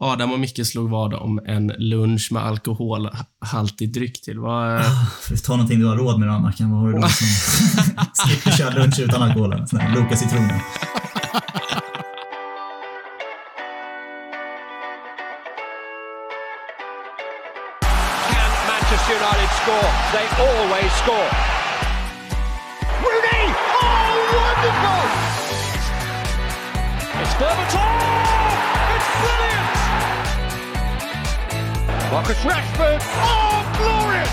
Adam och Micke slog vad om en lunch med alkoholhaltig dryck till. Vad... Ah, ta någonting du har råd med då, Mackan? Vad har du då som slipper köra lunch utan alkohol? Sån här Loka citroner. Can Manchester United score? They always score. Rooney! Oh, wonderful! It's Berbatov! Marcus Rashford! Oh, glorious!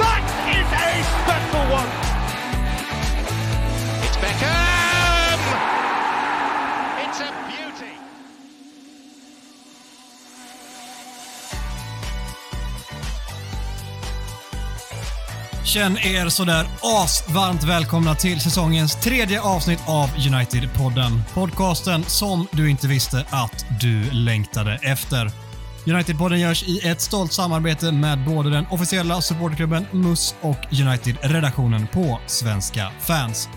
That is a special one! It's Beckham! It's a beauty! Känn er sådär asvarmt välkomna till säsongens tredje avsnitt av United-podden. Podcasten som du inte visste att du längtade efter. United-podden görs i ett stolt samarbete med både den officiella supporterklubben MUS och United-redaktionen på Svenska fans.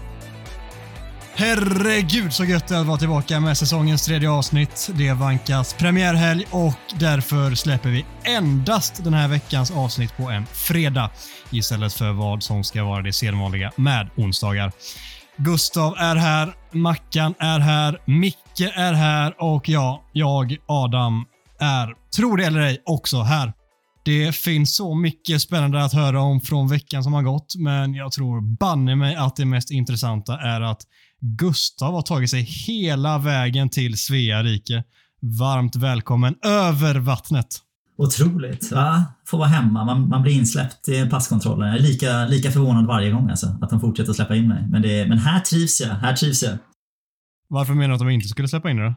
Herregud så gött det är att vara tillbaka med säsongens tredje avsnitt. Det vankas premiärhelg och därför släpper vi endast den här veckans avsnitt på en fredag istället för vad som ska vara det sedvanliga med onsdagar. Gustav är här, Mackan är här, Micke är här och ja, jag, Adam, är, tro det eller ej, också här. Det finns så mycket spännande att höra om från veckan som har gått, men jag tror banne mig att det mest intressanta är att Gustav har tagit sig hela vägen till Svea rike. Varmt välkommen över vattnet. Otroligt. Va? Få vara hemma. Man, man blir insläppt i passkontrollen. Jag är lika, lika förvånad varje gång alltså, att de fortsätter släppa in mig. Men, det, men här trivs jag. Här trivs jag. Varför menar du att de inte skulle släppa in dig då?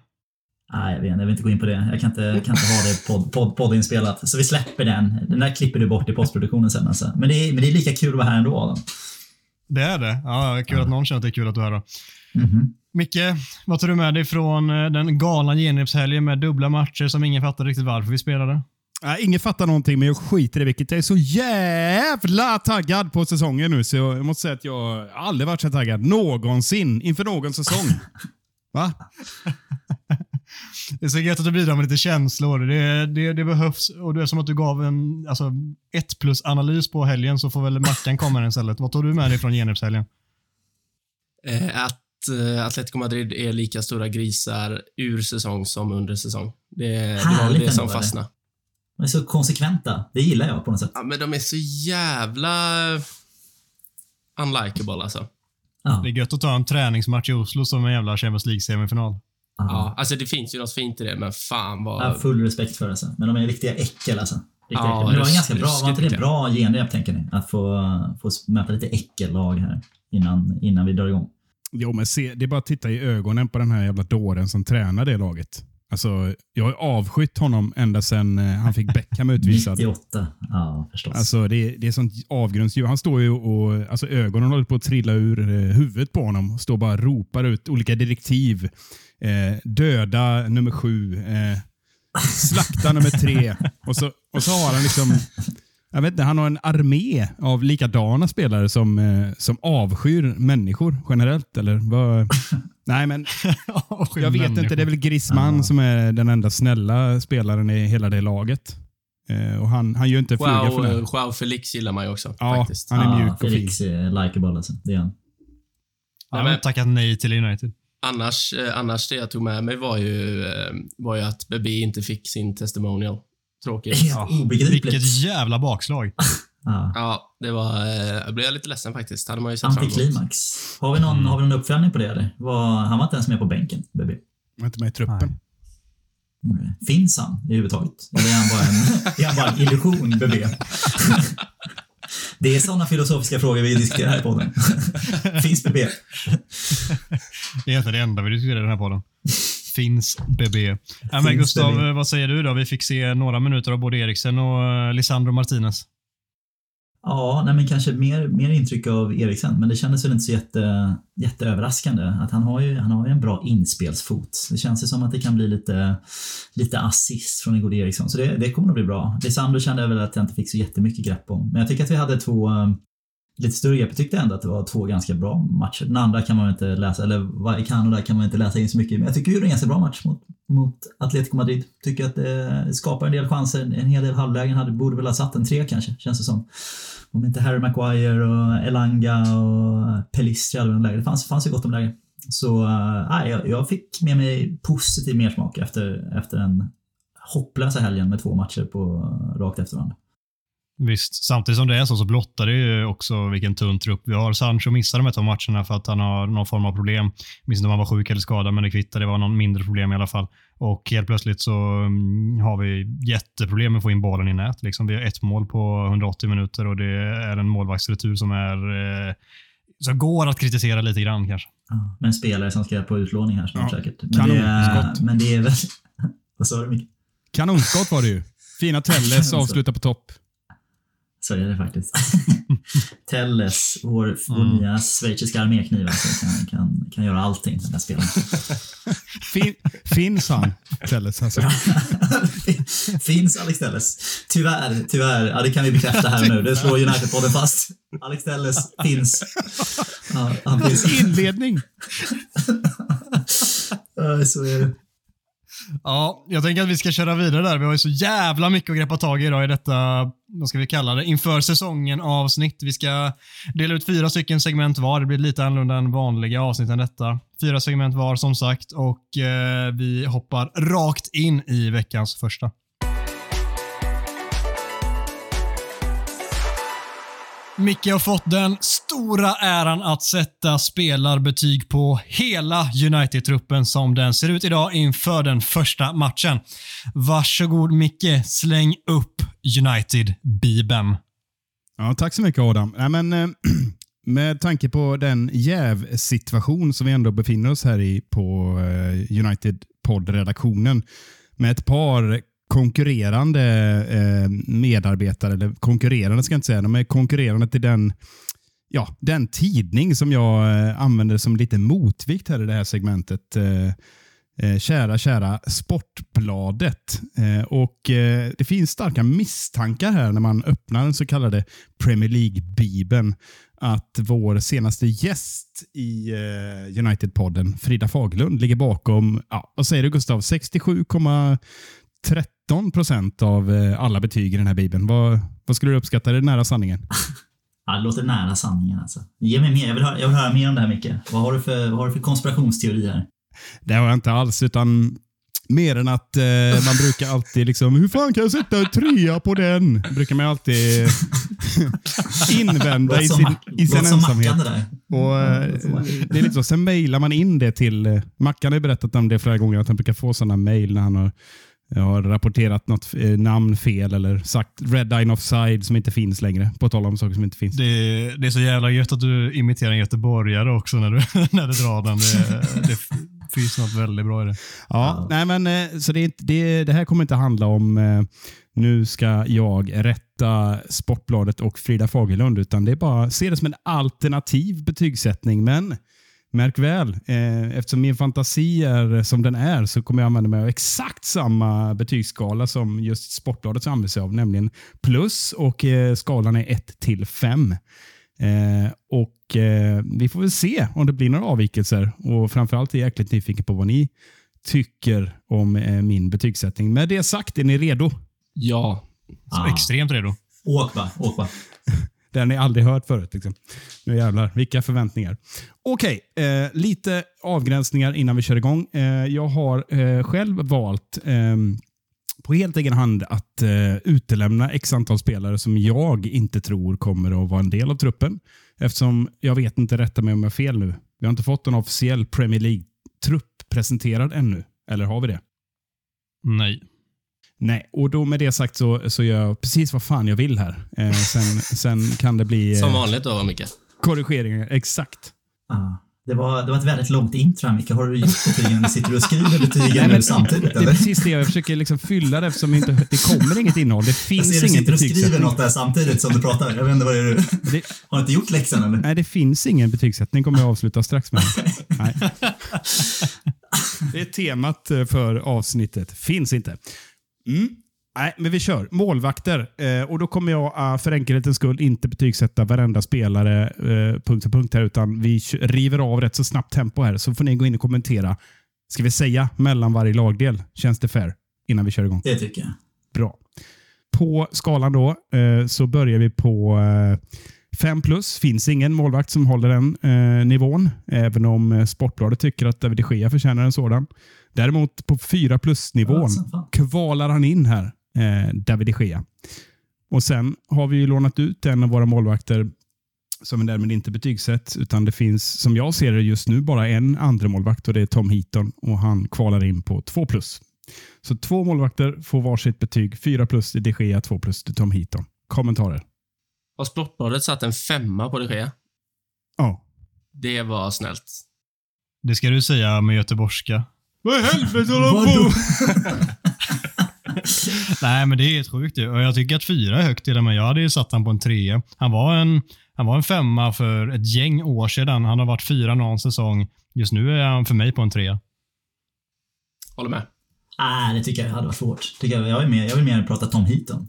Nej, jag, vet, inte, jag vill inte gå in på det. Jag kan inte, kan inte ha det podd, podd, poddinspelat. Så vi släpper den. Den där klipper du bort i postproduktionen sen. Alltså. Men, det är, men det är lika kul att vara här ändå. Adam. Det är det. Ja, kul att någon känner att det är kul att du är här då. Mhm. Micke, vad tar du med dig från eh, den galna genrepshelgen med dubbla matcher som ingen fattar riktigt varför vi spelade? Nej, ingen fattar någonting, men jag skiter i vilket. Jag är så jävla taggad på säsongen nu, så jag måste säga att jag aldrig varit så taggad någonsin inför någon säsong. Va? Det är så gött att du bidrar med lite känslor. Det, det, det behövs. Och det är som att du gav en alltså, ett plus-analys på helgen, så får väl Mackan komma den istället. Vad tar du med dig från genrepshelgen? Eh, att eh, Atletico Madrid är lika stora grisar ur säsong som under säsong. Det, det var det som fastnade. De är så konsekventa. Det gillar jag på något sätt. Ja, men de är så jävla unlikable alltså. Ja. Det är gött att ta en träningsmatch i Oslo som en jävla Champions League-semifinal. Ja. Alltså det finns ju något fint i det, men fan Jag har vad... full respekt för det. Alltså. Men de är riktiga äckel alltså. Riktiga Ja, äckel. Men det var en ganska bra, var inte det bra genrep tänker ni? Att få, få möta lite äckellag här innan, innan vi drar igång. Jo, men se, det är bara att titta i ögonen på den här jävla dåren som tränar det laget. Alltså, jag har avskytt honom ända sedan eh, han fick Beckham utvisad. 98. Ja, förstås. Alltså det, det är sånt avgrundsdjup. Han står ju och alltså ögonen håller på att trilla ur eh, huvudet på honom. Står bara och ropar ut olika direktiv. Eh, döda nummer sju. Eh, slakta nummer tre. Och så, och så har han liksom jag vet inte, han har en armé av likadana spelare som, eh, som avskyr människor generellt. Eller vad? Nej, men jag vet inte. Det är väl Griezmann som är den enda snälla spelaren i hela det laget. Eh, och han, han gör inte fluga för det. Wow, Joao Felix gillar man ju också, Ja, faktiskt. han är ja, mjuk och fin. Felix är likeable alltså. Det är han. Han har tackat nej till United. Annars, eh, annars det jag tog med mig var ju, eh, var ju att Bebe inte fick sin testimonial. Tråkigt. Helt obegripligt. Vilket jävla bakslag. Ja. Ja, det var... Eh, jag blev lite ledsen faktiskt. hade man ju sett. Antiklimax. Har vi, någon, har vi någon uppföljning på det eller? Var, han var inte ens med på bänken, Baby. Han är inte med i truppen. Mm. Finns han överhuvudtaget? Eller är han bara en, är han bara en illusion, Baby? Det är sådana filosofiska frågor vi diskuterar här på den. Finns BB? Det är egentligen det enda vi diskuterar i den här podden. Finns BB. Ja, men Gustav, BB. vad säger du då? Vi fick se några minuter av både Eriksen och eh, Lisandro Martinez. Ja, nej men kanske mer, mer intryck av Eriksen, men det kändes väl inte så jätte, jätteöverraskande. Att han, har ju, han har ju en bra inspelsfot. Det känns ju som att det kan bli lite, lite assist från en god Eriksson, så det, det kommer att bli bra. Lisandro kände jag väl att jag inte fick så jättemycket grepp om, men jag tycker att vi hade två eh, lite större grepp. Jag tyckte ändå att det var två ganska bra matcher. Den andra kan man väl inte läsa, eller vad- i Kanada kan man inte läsa in så mycket. Men jag tycker vi gjorde en ganska bra match mot, mot Atletico Madrid. Tycker att det skapar en del chanser, en hel del halvlägen. Hade, borde väl ha satt en tre kanske, känns det som. Om inte Harry Maguire och Elanga och Pelistri hade någon läge. Det fanns, fanns ju gott om läge. Så äh, jag, jag fick med mig positiv mersmak efter, efter den hopplösa helgen med två matcher på rakt efter varandra. Visst, samtidigt som det är så, så blottar det ju också vilken tunn trupp vi har. Sancho missade de här två matcherna för att han har någon form av problem. Jag minns inte om han var sjuk eller skadad, men det kvittar. Det var någon mindre problem i alla fall. Och helt plötsligt så mm, har vi jätteproblem med att få in bollen i nät. Liksom, vi har ett mål på 180 minuter och det är en målvaktsretur som är eh, som går att kritisera lite grann kanske. Ja, med en spelare som ska på utlåning här snart Ja, säkert. Men det, är, kanonskott. men det är väl... Vad sa du Micke? Kanonskott var det ju. Fina Telles avslutar på topp. Så är det faktiskt. Telles, vår, vår Mm. nya schweiziska armékniv, alltså, kan, kan, kan göra allting den där spelaren. Fin, finns han, Telles? Alltså. Finns Alex Telles? Tyvärr, tyvärr. Ja, det kan vi bekräfta här nu. Det slår United-podden fast. Alex Telles finns. Ja, han finns. Inledning. Så är det. Ja, jag tänker att vi ska köra vidare där. Vi har ju så jävla mycket att greppa tag i idag i detta, vad ska vi kalla det, inför säsongen avsnitt. Vi ska dela ut fyra stycken segment var. Det blir lite annorlunda än vanliga avsnitt än detta. Fyra segment var som sagt och eh, vi hoppar rakt in i veckans första. Micke har fått den stora äran att sätta spelarbetyg på hela United-truppen som den ser ut idag inför den första matchen. Varsågod Micke, släng upp United-bibeln. Ja, tack så mycket Adam. Nej, men, eh, med tanke på den jävsituation som vi ändå befinner oss här i på eh, United-poddredaktionen med ett par konkurrerande eh, medarbetare, eller konkurrerande ska jag inte säga, de är konkurrerande till den ja, den tidning som jag eh, använder som lite motvikt här i det här segmentet. Eh, eh kära, kära Sportbladet. Eh, och eh, Det finns starka misstankar här när man öppnar den så kallade Premier League-bibeln att vår senaste gäst i United-podden, Frida Fagerlund, ligger bakom, ja, vad säger du Gustav, 67,13 procent av eh, alla betyg i den här bibeln. Vad, vad skulle du uppskatta? Är det nära sanningen? Ja, det låter nära sanningen alltså. Ge mig mer. Jag vill höra, jag vill höra mer om det här Micke. Vad har du för, vad har du för konspirationsteori här? Det har jag inte alls, utan mer än att eh, man brukar alltid liksom, hur fan kan jag sätta en trea på den? Brukar man alltid invända i sin, i sin ensamhet. Och, eh, det är lite så, sen mejlar man in det till, eh, Mackan har ju berättat om det flera gånger, att han brukar få sådana mejl när han har, har rapporterat något eh, namn fel eller sagt red eye offside som inte finns längre, på tal om saker som inte finns. Det, det är så jävla gött att du imiterar en göteborgare också när du, när du drar den. Det, det finns något väldigt bra i det. Ja, nej men eh, så det, det, det här kommer inte handla om eh, nu ska jag rätta Sportbladet och Frida Fagerlund, utan det är bara se det som en alternativ betygssättning. Men märk väl, eh, eftersom min fantasi är som den är så kommer jag använda mig av exakt samma betygsskala som just Sportbladet använder sig av, nämligen plus och eh, skalan är 1 till 5. Eh, och eh, Vi får väl se om det blir några avvikelser och framförallt är jag jäkligt nyfiken på vad ni tycker om eh, min betygssättning. Med det sagt, är ni redo? Ja. Så Ah. Extremt redo. Åk bara, åk bara. Det har ni aldrig hört förut. Liksom. Nu jävlar, vilka förväntningar. Okej, eh, lite avgränsningar innan vi kör igång. Eh, jag har eh, själv valt ehm, på helt egen hand att eh, utelämna x antal spelare som jag inte tror kommer att vara en del av truppen. Eftersom jag vet inte, rätta mig om jag har fel nu. Vi har inte fått en officiell Premier League-trupp presenterad ännu. Eller har vi det? Nej. Nej, och då med det sagt så, så gör jag precis vad fan jag vill här. Eh, sen, sen kan det bli Som eh, vanligt då, Micke. korrigeringar. Exakt. Ah. Det, var, det var ett väldigt långt intro Micke. Har du gjort betygen? Sitter du och skriver betygen Nej, nu men samtidigt? Det är precis det jag försöker liksom fylla det eftersom inte, det kommer inget innehåll. Det Jag finns ser du ingen sitter och skriver betygssättning. något där samtidigt som du pratar. Jag vet inte vad det är. du- Det, Har du inte gjort läxan eller? nej, det finns ingen betygssättning kommer jag avsluta strax med. Nej. Det är temat för avsnittet. Finns inte. Mm. Nej, men vi kör. Målvakter. Eh, och Då kommer jag uh, för enkelhetens skull inte betygsätta varenda spelare eh, punkt för punkt här, utan vi river av rätt så snabbt tempo här. Så får ni gå in och kommentera. Ska vi säga mellan varje lagdel? Känns det fair? Innan vi kör igång. Det tycker jag. Bra. På skalan då eh, så börjar vi på 5 plus. Finns ingen målvakt som håller den eh, nivån, även om eh, Sportbladet tycker att David de Gea förtjänar en sådan. Däremot på 4 plus-nivån Ja, kvalar han in här, eh, David de Gea. Och Sen har vi ju lånat ut en av våra målvakter som vi därmed inte betygsätts, utan det finns som jag ser det just nu bara en andra målvakt och det är Tom Heaton och han kvalar in på 2 plus. Så två målvakter får varsitt betyg. 4 plus till de Gea, 2 plus till Tom Heaton. Kommentarer? Har Sportbladet satt en femma på det Gea? Ja. Det var snällt. Det ska du säga med göteborgska. Vad i helvete håller Vadå? Nej, men det är helt sjukt ju. Och jag tycker att fyra är högt till och med. Jag hade ju satt han på en trea. Han var en, han var en femma för ett gäng år sedan. Han har varit fyra någon säsong. Just nu är han för mig på en trea. Håller med. Nej, det tycker jag hade varit svårt. Tycker jag, jag, vill mer, jag vill mer prata Tom Heaton.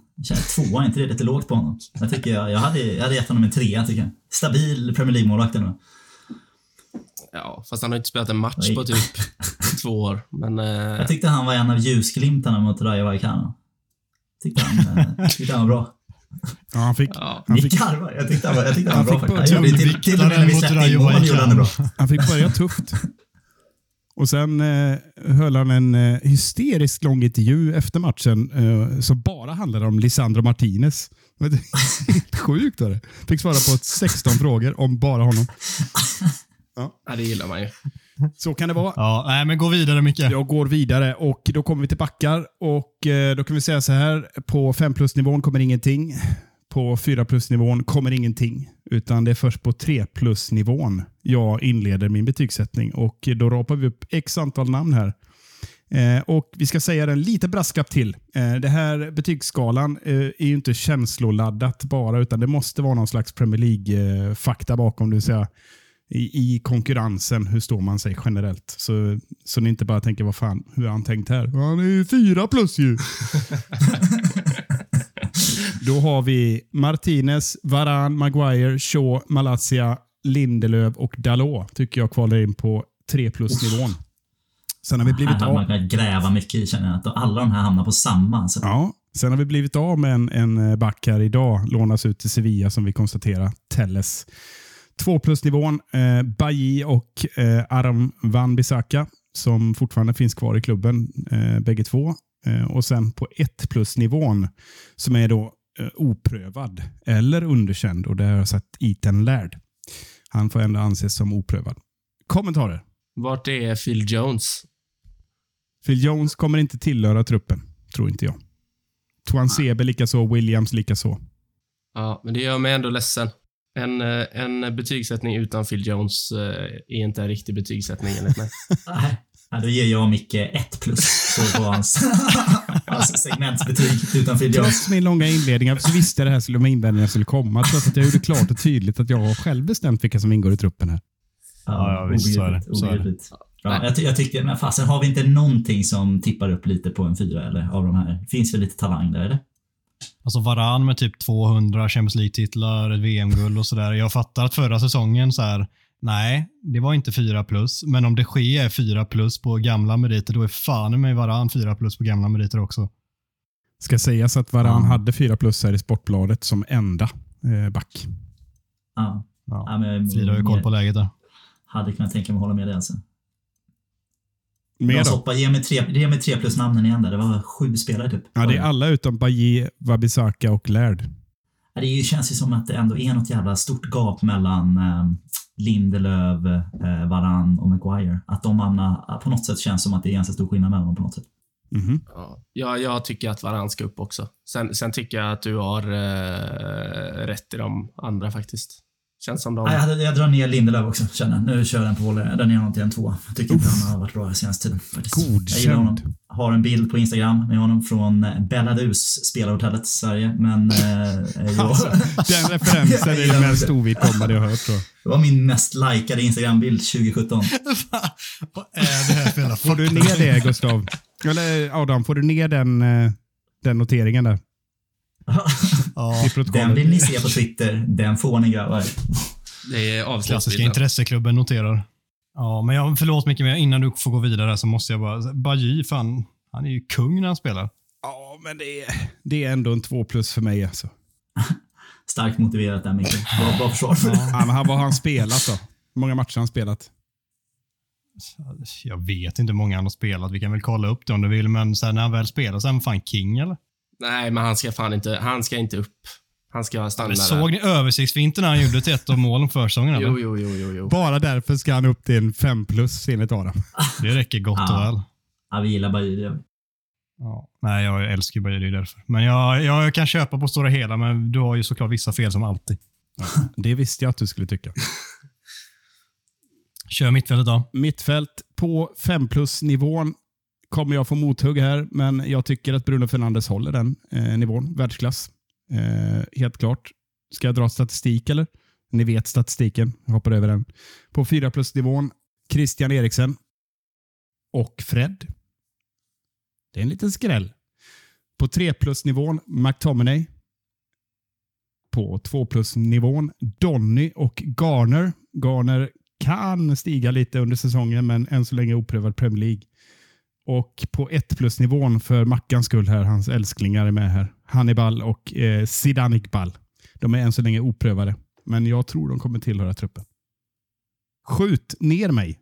Tvåa, är inte det lite lågt på honom? Jag tycker jag, jag, hade, jag hade gett honom en trea, tycker jag. Stabil Premier League-målvakt ändå. Ja, fast han har inte spelat en match Nej. på typ två år. Men eh, Jag tyckte han var en av ljusglimtarna mot Rayo Vallecano. Tyckte han, eh, tyckte han var bra. Ja, han fick, ja, han fick, garvar. Jag tyckte han var, jag tyckte han var bra faktiskt. Han till, till och med när vi mot släppte in Rayo mål gjorde han det bra. han fick börja tufft. Och Sen eh, höll han en eh, hysteriskt lång intervju efter matchen eh, som bara handlade om Lisandro Martinez. Helt sjukt var det. Fick svara på 16 frågor om bara honom. ja, det gillar man ju. Så kan det vara. Ja, nej, men gå vidare Micke. Jag går vidare och då kommer vi till backar och eh, då kan vi säga så här. På 5 plus-nivån kommer ingenting. På 4 plus-nivån kommer ingenting. Utan det är först på 3 plus-nivån jag inleder min betygssättning och då rapar vi upp x antal namn här. Eh, och Vi ska säga en lite brasklapp till. Eh, det här betygsskalan eh, är ju inte känsloladdat bara, utan det måste vara någon slags Premier League-fakta bakom. Det vill säga, i, i konkurrensen, hur står man sig generellt? Så, så ni inte bara tänker, vad fan, hur har han tänkt här? Han är ju fyra plus ju. Då har vi Martinez, Varan, Maguire, Shaw, Malaysia, Lindelöf och Dalot tycker jag kvalar in på 3 plus-nivån. Sen har vi blivit Här hade man av, kunnat gräva mycket i känner jag. Att alla de här hamnar på samma. Så. ja, sen har vi blivit av med en, en back här idag. Lånas ut till Sevilla som vi konstaterar. Telles. 2 plus-nivån. Eh, Bailly och eh, Aram Van Bissaka som fortfarande finns kvar i klubben, eh, bägge två. Eh, och sen på 1 plus-nivån som är då eh, oprövad eller underkänd och där har jag satt Ethan Laird. Han får ändå anses som oprövad. Kommentarer? Vart är Phil Jones? Phil Jones kommer inte tillhöra truppen, tror inte jag. Tuan Sebe likaså, Williams likaså. Ja, men det gör mig ändå ledsen. En, eh, en betygssättning utan Phil Jones eh, är inte en riktig betygssättning enligt mig. Nej. Ja, då ger jag Micke ett plus så på hans, hans segmentsbetyg utan Phil Jones. Trots min långa inledning så visste jag det här skulle med invändningar skulle komma. Trots att jag gjorde klart och tydligt att jag har själv bestämt vilka som ingår i truppen här. Ja, ja, visst, så är det. obegripligt, Så är det. obegripligt. Ja, jag, ty- jag tyckte, men fasen har vi inte någonting som tippar upp lite på en fyra eller av de här? Finns väl lite talang där eller? Alltså Varan med typ 200 Champions League-titlar, ett VM-guld och sådär. Jag fattar att förra säsongen så här, nej, det var inte 4 plus. Men om det sker är 4 plus på gamla meriter, då är fan med Varan 4 plus på gamla meriter också. Ska sägas att Varan Ja. hade fyra plus här i Sportbladet som enda eh, back. Ja. Ja. Ja, men jag Frida har ju koll på läget där. hade kunnat tänka mig att hålla med dig alltså. Mer hoppa, ge mig tre, ge mig tre plus namnen igen där. Det var sju spelare typ. Ja, det är alla utom Bailly, Wabisaka och Laird. Ja, Det känns ju som att det ändå är något jävla stort gap mellan eh, Lindelöf, eh, Varan och Maguire. Att de hamnar, på något sätt känns som att det är ganska stor skillnad mellan dem på något sätt. Mhm. Ja, jag, tycker att Varann ska upp också. Sen, sen tycker jag att du har eh, rätt i de andra faktiskt. Känns som de... Nej, jag, jag drar ner Lindelöf också, känner jag. Nu kör jag den på volley. Den ner honom till en två. Jag tycker inte han har varit bra den senaste tiden. Faktiskt. Godkänd. Jag gillar honom. Har en bild på Instagram med honom från eh, Belladus, spelarhotellet Sverige. Men... Eh, jag, Alltså, Den referensen är det mest ovidkommande jag har hört. Tror jag. det var min mest likade Instagram-bild 2017. Vad är det här för jävla Får du ner det, Gustav? Eller Adam, får du ner den, eh, Den noteringen där. Ja. Den vill ni se på Twitter. Den får ni grabbar. Det är klassiska intresseklubben noterar. Ja, men jag, förlåt mycket, men innan du får gå vidare så måste jag bara... Bajy, fan, han är ju kung när han spelar. Ja, men det är, det är ändå en två plus för mig. Alltså. Starkt motiverat där Micke. Bra, bra försvar. Ja, men han- vad har han spelat då? Hur många matcher har han spelat? Jag vet inte hur många han har spelat. Vi kan väl kolla upp det om du vill, men sen när han väl spelar så är han fan king, eller? Nej, men han ska fan inte, han ska inte upp. Han ska stanna Men där. såg ni översiktsfinten när han gjorde till ett av målen för säsongen? eller? Jo, jo, jo, jo, jo. Bara därför ska han upp till en fem plus enligt Adam. Det räcker gott och Ja. väl. Ja, vi gillar vi. Ja. Nej, jag älskar ju är därför. Men jag, jag kan köpa på stora hela, men du har ju såklart vissa fel som alltid. Det visste jag att du skulle tycka. Kör mittfältet då. Mittfält på 5 plus-nivån kommer jag få mothugg här, men jag tycker att Bruno Fernandes håller den eh, nivån. Världsklass. Eh, helt klart. Ska jag dra statistik eller? Ni vet statistiken. Jag hoppar över den. På 4 plus-nivån, Christian Eriksen och Fred. Det är en liten skräll. På 3 plus-nivån, McTominay. På 2 plus-nivån, Donny och Garner. Garner kan stiga lite under säsongen, men än så länge oprövad Premier League. Och på 1 plus-nivån för Mackans skull här, hans älsklingar är med här. Hannibal och eh, Zidane Iqbal. De är än så länge oprövade, men jag tror de kommer tillhöra truppen. Skjut ner mig.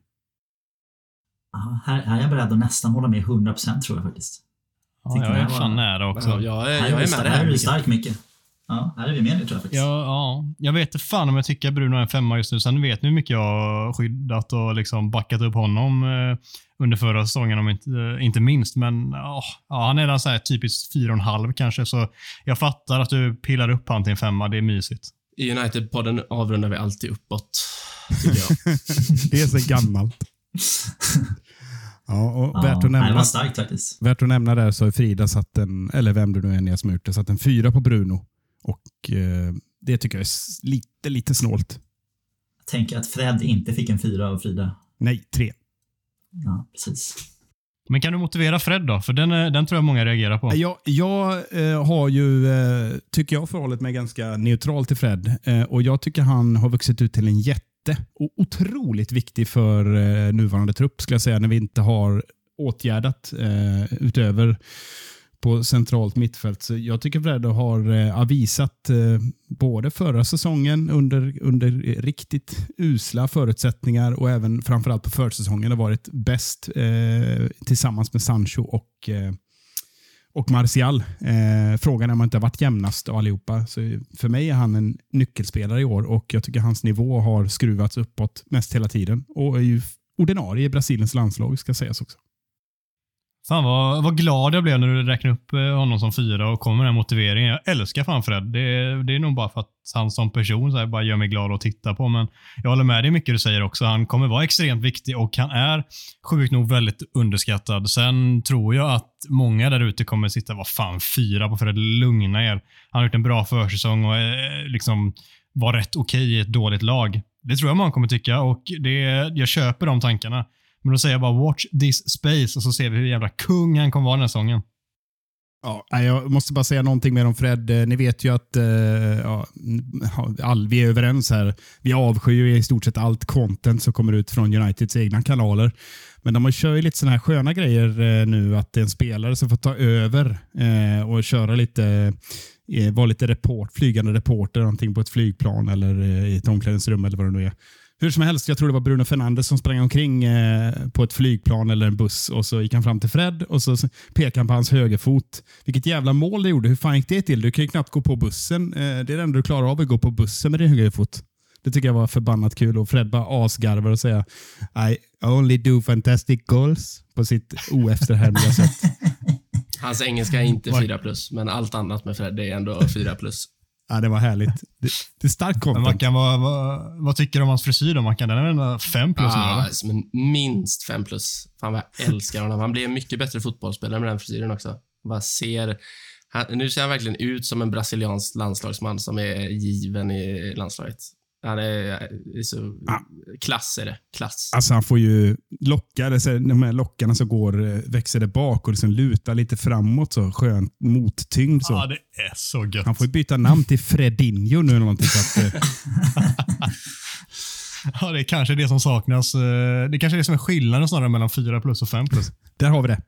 Ja, här, här är jag beredd att nästan hålla med 100% tror jag faktiskt. Ja, jag är fan nära också. Ja, jag, är, Här jag är, är med här är du dig. stark Micke. Ja, här är vi med dig tror jag faktiskt. Ja, ja, jag vet inte fan om jag tycker att Bruno är en femma just nu. Sen vet ni hur mycket jag har skyddat och liksom backat upp honom eh, under förra säsongen, om inte, eh, inte minst. Men ja, ja, han är så här typiskt fyra och en halv kanske, så jag fattar att du pillar upp han till en femma. Det är mysigt. I United-podden avrundar vi alltid uppåt, tycker jag. Det är så gammalt. Ja, och Ja, värt, att det nämna, var starkt faktiskt. värt att nämna där så har Frida satt en, eller vem det nu är ni har det, satt en fyra på Bruno. Och eh, det tycker jag är lite, lite snålt. Tänker att Fred inte fick en fyra av Frida. Nej, tre. Ja, precis. Men kan du motivera Fred då? För den, eh, den tror jag många reagerar på. Jag, jag eh, har ju, eh, tycker jag, förhållit mig ganska neutral till Fred. Eh, och Jag tycker han har vuxit ut till en jätte och otroligt viktig för eh, nuvarande trupp, skulle jag säga, när vi inte har åtgärdat eh, utöver på centralt mittfält. Så jag tycker Fred har eh, visat eh, både förra säsongen under, under riktigt usla förutsättningar och även framförallt på försäsongen har varit bäst eh, tillsammans med Sancho och eh, och Martial. Eh, frågan är om han inte har varit jämnast av allihopa. Så för mig är han en nyckelspelare i år och jag tycker hans nivå har skruvats uppåt mest hela tiden och är ju ordinarie i Brasiliens landslag ska sägas också. Fan vad, vad glad jag blev när du räknade upp eh, honom som fyra och kom med den här motiveringen. Jag älskar fan Fred. Det, är- det är nog bara för att han som person så här, bara gör mig glad att titta på. Men jag håller med dig mycket du säger också. Han kommer vara extremt viktig och han är sjukt nog väldigt underskattad. Sen tror jag att många där ute kommer sitta, vad fan, fyra på Fred. Lugna er. Han har gjort en bra försäsong och eh, liksom var rätt okej i ett dåligt lag. Det tror jag många kommer tycka och det, jag köper de tankarna. Men då säger jag bara watch this space och så ser vi hur jävla kung han kommer vara den här säsongen. Ja, jag måste bara säga någonting mer om Fred. Eh, ni vet ju att eh, ja, all, vi är överens här. Vi avskyr ju i stort sett allt content som kommer ut från Uniteds egna kanaler. Men de kör ju lite sådana här sköna grejer eh, nu, att det är en spelare som får ta över och köra lite, vara lite report, flygande reporter, någonting på ett flygplan eller i ett omklädningsrum eller vad det nu är. Hur som helst, jag tror det var Bruno Fernandes som sprang omkring eh, på ett flygplan eller en buss och så gick han fram till Fred och så pekade han på hans högerfot. Vilket jävla mål det gjorde. Hur fan gick det till? Du kan ju knappt gå på bussen. Eh, det är det enda du klarar av, att gå på bussen med din högerfot. Det tycker jag var förbannat kul och Fred bara asgarvar och säger I only do fantastic goals på sitt oefterhärmliga sätt. Hans engelska är inte 4 plus, men allt annat med Fred är ändå 4 plus. Ja, det var härligt. Det, det är starkt Men content. Mackan, vad, vad, vad tycker du om hans frisyr då Mackan? Den är väl fem plus nu Ah, som en minst 5 plus. Fan vad jag älskar honom. Han blir en mycket bättre fotbollsspelare med den frisyren också. Bara ser, han, nu ser han verkligen ut som en brasiliansk landslagsman som är given i landslaget. Han är, är så... Ah. Klass är det. Klass. Alltså han får ju locka, det är så här, de här lockarna som går, eh, växer det bak och liksom lutar lite framåt. så Skönt mottyngd. Så. Ja, det är så gött. Han får ju byta namn till Fredinho nu eller någonting. Så att, eh, Ja, det är kanske det som saknas. Eh, Det är kanske är det som är skillnaden snarare mellan 4 plus och 5 plus. där har vi det.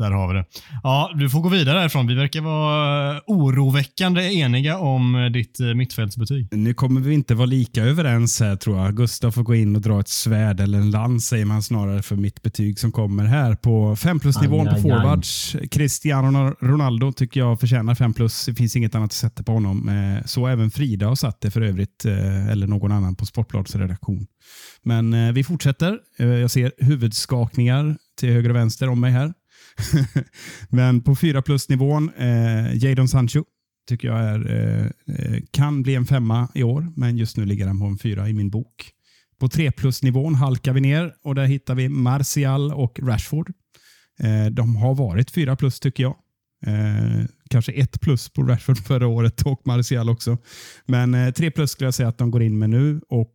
Där har vi det. Ja, du får gå vidare härifrån. Vi verkar vara oroväckande eniga om eh, ditt eh, mittfältsbetyg. Nu kommer vi inte vara lika överens här tror jag. Gustav får gå in och dra ett svärd eller en lans säger man snarare för mitt betyg som kommer här på 5 plus-nivån på forwards. Cristiano Ronaldo tycker jag förtjänar 5 plus. Det finns inget annat att sätta på honom. Eh, Så även Frida har satt det för övrigt, eh, eller någon annan på Sportbladets redaktion. Men eh, vi fortsätter. Eh, Jag ser huvudskakningar till höger och vänster om mig här. Men på 4 plus-nivån, eh, Jadon Sancho tycker jag är, eh, eh, kan bli en femma i år, men just nu ligger han på en fyra i min bok. På 3 plus-nivån halkar vi ner och där hittar vi Martial och Rashford. Eh, de har varit 4 plus tycker jag. Eh, kanske 1 plus på Rashford förra året och Martial också. Men eh, 3 plus skulle jag säga att de går in med nu och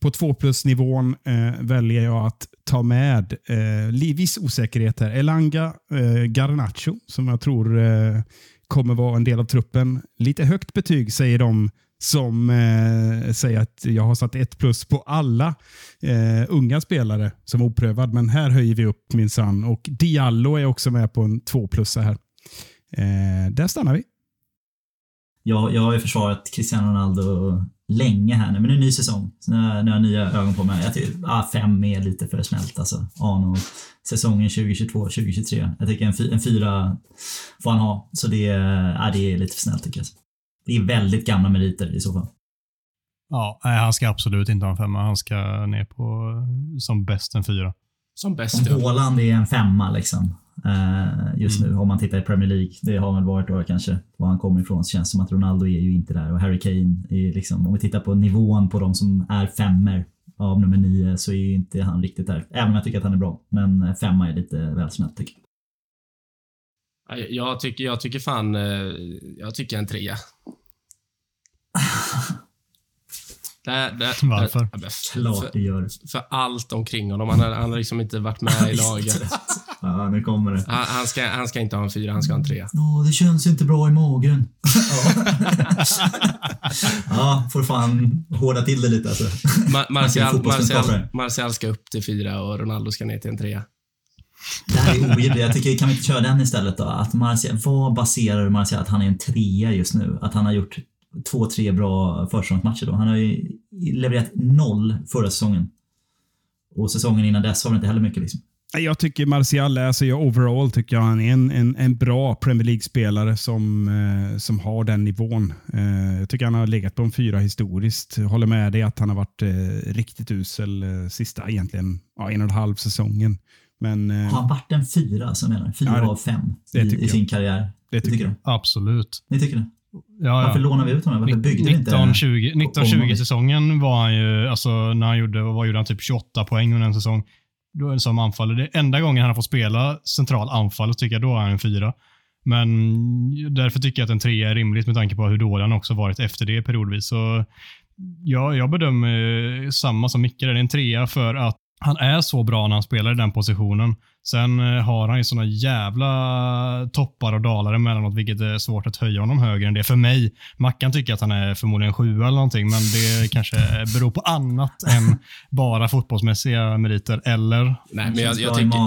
på 2 plus-nivån eh, väljer jag att ta med eh, viss osäkerhet här. Elanga eh, Garnacho, som jag tror eh, kommer vara en del av truppen. Lite högt betyg säger de som eh, säger att jag har satt ett plus på alla eh, unga spelare som oprövad. Men här höjer vi upp minsann. Och Diallo är också med på en två plus här. Eh, där stannar vi. Jag, jag har ju försvarat Cristiano Ronaldo länge här nu, men det är en ny säsong. Så nu, har- nu har jag nya ögon på mig. Jag tycker ah, fem är lite för snällt alltså. Arno, säsongen 2022-2023. Jag tycker en, fy, en fyra får han ha. Så det, är- ah, det är lite för snällt tycker jag. Det är väldigt gamla meriter i så fall. Ja, nej, han ska absolut inte ha en femma. Han ska ner på som bäst en fyra. Som bäst. Om ja. Haaland är en femma liksom. Eh, just Mm. nu, om man tittar i Premier League. Det har väl varit då kanske, var han kommer ifrån. Så känns det som att Ronaldo är ju inte där. Och Harry Kane är liksom, om vi tittar på nivån på de som är femmer av nummer nio så är ju inte han riktigt där. Även om jag tycker att han är bra. Men eh, femma är lite väl snällt tycker jag. Ja, Jag tycker, jag tycker fan... eh, Jag tycker en trea. Där, där, Varför? Där, Klart för, det gör. för allt omkring honom. Han har, han har liksom inte varit med i laget. Ja, nu kommer det. Han, han, ska, han ska inte ha en fyra, han ska ha en trea. Åh, det känns inte bra i magen. ja, får fan hårda till det lite alltså. Ma Martial. Martial, Martial ska upp till fyra och Ronaldo ska ner till en trea. Det här är orimligt. Jag tycker, kan vi inte köra den istället då? Att Martial, vad baserar du Martial att han är en trea just nu? Att han har gjort två, tre bra försäsongsmatcher då? Han har ju levererat noll förra säsongen. Och säsongen innan dess var det inte heller mycket liksom. Jag tycker Martial, alltså jag overall tycker jag han är en, en, en bra Premier League-spelare som, eh, som har den nivån. Eh, jag tycker han har legat på en fyra historiskt. Jag håller med dig att han har varit eh, riktigt usel eh, sista egentligen ja, en och en halv säsongen. Men eh, Har han varit en fyra, som menar Fyra Ja, det- av fem det i, i sin karriär. det tycker tycker jag. du? Absolut. Ni tycker det? Ja, Varför ja. lånar vi ut honom? Varför byggde vi inte? 1920 1920 Om- säsongen var han ju, alltså när han gjorde, vad gjorde han, typ 28 poäng under en säsong. Då är det som anfallare. Det är enda gången han har fått spela central anfall, tycker jag då är han en fyra. Men därför tycker jag att en trea är rimligt med tanke på hur dålig han också varit efter det periodvis. Så ja, jag bedömer samma som Micke. Det är en trea för att han är så bra när han spelar i den positionen. Sen eh, har han ju såna jävla toppar och dalar emellanåt, vilket är svårt att höja honom högre än det. För mig, Mackan tycker att han är förmodligen sjua eller någonting, men det kanske beror på annat än bara fotbollsmässiga meriter. Eller? Nej, men jag, jag, tycker,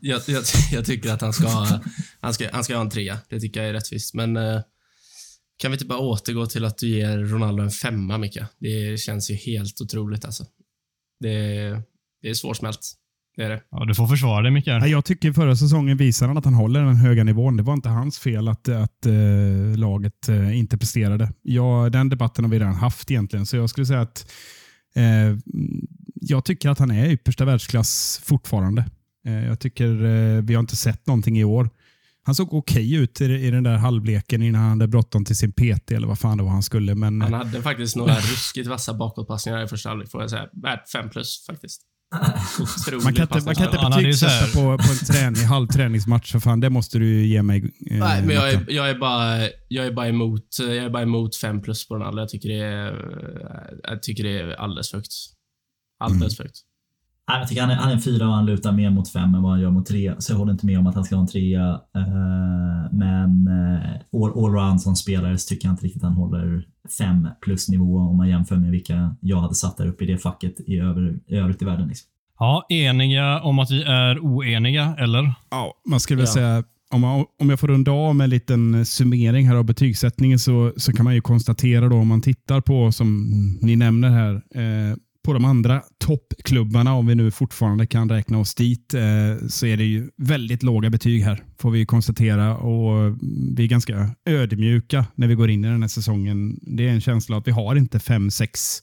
jag, jag, jag tycker att han ska, ha- han, ska, han ska ha en trea. Det tycker jag är rättvist. Men eh, kan vi inte bara återgå till att du ger Ronaldo en femma, Micke? Det känns ju helt otroligt alltså. Det, det är svårsmält. Det är det. Ja, du får försvara dig. Ja, Jag tycker förra säsongen visar han att han håller den höga nivån. Det var inte hans fel att, att eh, laget eh, inte presterade. Ja, den debatten har vi redan haft egentligen, så jag skulle säga att eh, jag tycker att han är yppersta världsklass fortfarande. Jag tycker vi har inte sett någonting i år. Han såg okej ut i, i den där halvleken innan han hade bråttom till sin PT eller vad fan det var han skulle. Men Han hade faktiskt några ruskigt vassa bakåtpassningar i första halvlek, får jag säga. Värt fem plus faktiskt. Man kan inte, man kan inte betygsätta på, på en träning, halv träningsmatch. För fan, det måste du ge mig. Eh, Nej, men jag är, jag är bara, jag är bara emot, jag är bara emot fem plus på Ronaldo. Jag tycker det är, jag tycker det är alldeles för högt. Alldeles för högt. Nej, jag tycker han är, han är en fyra och han lutar mer mot fem än vad han gör mot tre. Så jag håller inte med om att han ska ha en trea. Eh, men uh, all, allround som spelare så tycker jag inte riktigt han håller fem plus nivå om man jämför med vilka jag hade satt där uppe i det facket i, över, i övrigt i världen. Liksom. Ja, eniga om att vi är oeniga, eller? Ja, man skulle väl Ja. säga, om, man, om jag får runda av med en liten summering här av betygssättningen så, så kan man ju konstatera då om man tittar på, som ni nämner här, eh, på de andra toppklubbarna, om vi nu fortfarande kan räkna oss dit, eh, så är det ju väldigt låga betyg här, får vi konstatera. Och vi är ganska ödmjuka när vi går in i den här säsongen. Det är en känsla att vi har inte fem, sex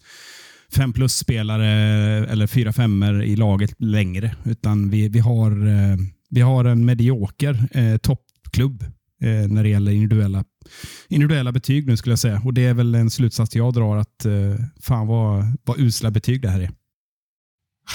fem plus-spelare eller fyra femmer i laget längre, utan vi, vi, har, eh, vi har en medioker eh, toppklubb eh, när det gäller individuella, individuella betyg nu skulle jag säga. Och Det är väl en slutsats jag drar att eh, fan vad, vad usla betyg det här är.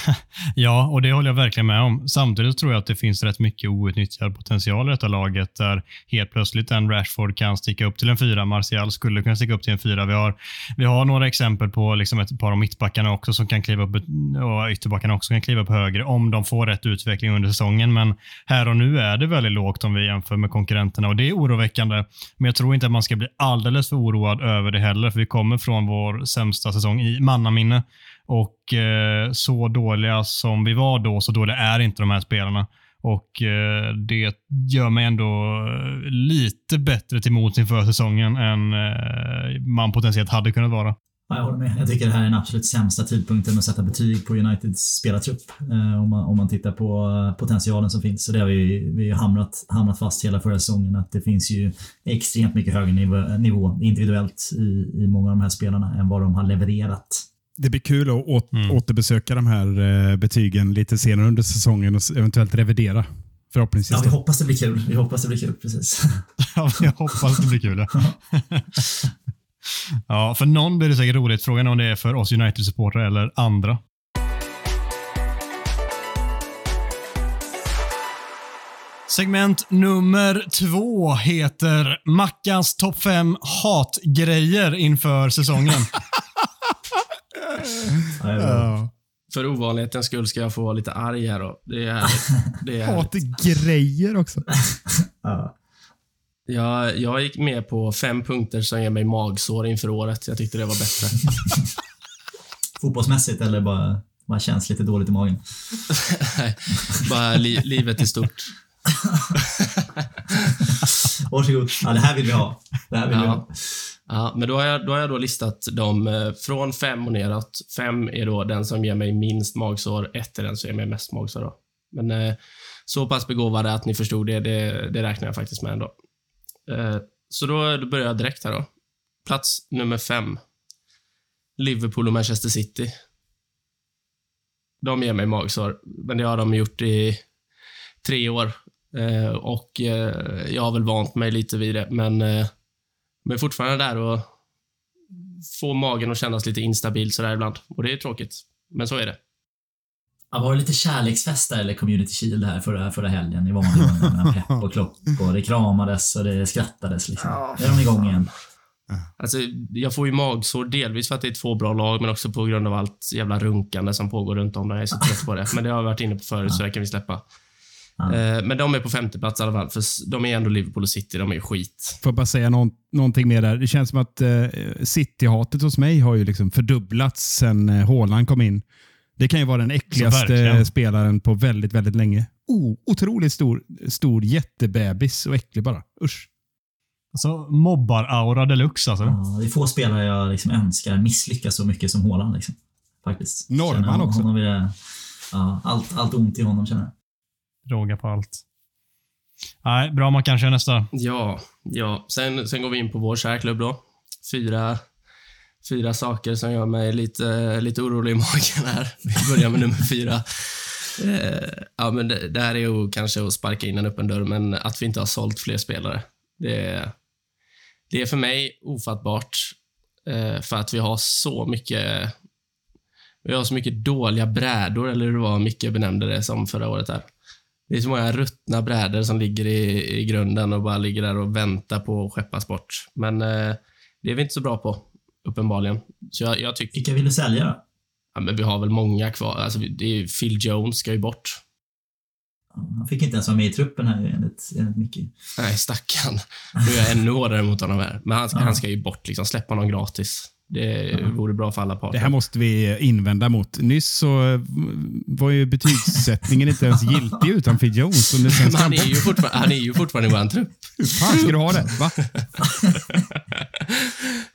Ja, och det håller jag verkligen med om. Samtidigt tror jag att det finns rätt mycket outnyttjad potential i detta laget där helt plötsligt en Rashford kan sticka upp till en fyra. Martial skulle kunna sticka upp till en fyra. Vi har, vi har några exempel på liksom ett par av mittbackarna också som kan kliva upp och ytterbackarna också kan kliva upp högre om de får rätt utveckling under säsongen. Men här och nu är det väldigt lågt om vi jämför med konkurrenterna och det är oroväckande. Men jag tror inte att man ska bli alldeles för oroad över det heller, för vi kommer från vår sämsta säsong i mannaminne. Och eh, så dåliga som vi var då, så dåliga är inte de här spelarna. Och eh, det gör mig ändå eh, lite bättre till mods inför säsongen än eh, man potentiellt hade kunnat vara. Ja, jag håller med. Jag tycker det här är den absolut sämsta tidpunkten att sätta betyg på Uniteds spelartrupp. Eh, om, man, om man tittar på eh, potentialen som finns. Så det har vi, vi har hamnat, hamnat fast hela förra säsongen. Att det finns ju extremt mycket högre nivå, nivå individuellt i, i många av de här spelarna än vad de har levererat. Det blir kul att å- Mm. återbesöka de här eh, betygen lite senare under säsongen och eventuellt revidera. Förhoppningsvis. Ja, vi hoppas det blir kul. Vi hoppas det blir kul, precis. Ja, jag hoppas det blir kul. ja, för någon blir det säkert roligt. Frågan är om det är för oss United-supportrar eller andra. Segment nummer två heter Mackans topp fem hatgrejer inför säsongen. Ja. För ovanlighetens skull ska jag få vara lite arg här då. Det är härligt. Det är härligt. Hatgrejer också. Ja. Jag, jag gick med på fem punkter som ger mig magsår inför året. Jag tyckte det var bättre. Fotbollsmässigt eller bara, bara känns lite dåligt i magen? Nej, Bara li, livet i stort. Varsågod. Ja, det här vill vi ha. Det här vill vi Ja. ha. Ja, men då har, jag, då har jag då listat dem eh, från fem och neråt. Fem är då den som ger mig minst magsår. Ett är den som ger mig mest magsår. Då. Men eh, så pass begåvade att ni förstod det, det, det räknar jag faktiskt med ändå. Eh, så då, då börjar jag direkt här då. Plats nummer fem. Liverpool och Manchester City. De ger mig magsår, men det har de gjort i tre år. Eh, och eh, jag har väl vant mig lite vid det, men eh, men fortfarande där och få magen att kännas lite instabil sådär ibland. Och det är tråkigt. Men så är det. Ja, var det lite kärleksfest där, eller Community Shield här förra, förra helgen i vanlig ordning mellan Pep och Klopp och det kramades och det skrattades liksom. Nu är de igång igen. Alltså, jag får ju magsår delvis för att det är två bra lag, men också på grund av allt jävla runkande som pågår runt om. där. Jag är så trött på det. Men det har jag varit inne på förut, så det kan vi släppa. Ja. Eh, Men de är på femte plats i alla fall, för de är ändå Liverpool och City. De är ju skit. Får jag bara säga någon, någonting mer där. Det känns som att eh, City-hatet hos mig har ju liksom fördubblats sen eh, Haaland kom in. Det kan ju vara den äckligaste spelaren på väldigt, väldigt länge. Oh, otroligt stor, stor jättebebis och äcklig bara. Usch. Alltså, mobbar-aura deluxe alltså. Ja, det är få spelare jag liksom önskar misslyckas så mycket som Haaland. Liksom. Faktiskt. Norrman också. Honom vill jag, ja, allt, allt ont i honom känner jag. Råga på allt. Nej, bra man kanske nästa. Ja, ja. Sen, sen går vi in på vår kärklubb då. Fyra, fyra saker som gör mig lite, lite orolig i magen här. Vi börjar med nummer fyra. Eh, ja, men det, det här är ju kanske att sparka in en öppen dörr, men att vi inte har sålt fler spelare. Det, är- det är för mig ofattbart. Eh, för att vi har så mycket Vi har så mycket dåliga brädor, eller hur det var Micke benämnde det som förra året här. Det är så många ruttna brädor som ligger i, i grunden och bara ligger där och väntar på att skeppas bort. Men eh, det är vi inte så bra på, uppenbarligen. Så jag, jag tycker... Vilka vill du sälja då? Ja, men vi har väl många kvar. Alltså, det är, Phil Jones ska ju bort. Han fick inte ens vara med i truppen här enligt, enligt Micke. Nej, stackarn. Nu är jag ännu hårdare mot honom här. Men han ska, Ja. han ska ju bort. Liksom. Släpp honom gratis. Det vore bra för alla parter. Det här måste vi invända mot. Nyss så eh, var ju betygssättningen inte ens giltig utan Phil Jones. Och nu sen Men ska han är ju fortfarande, han är ju fortfarande i vår trupp. Hur fan ska du ha det? Va?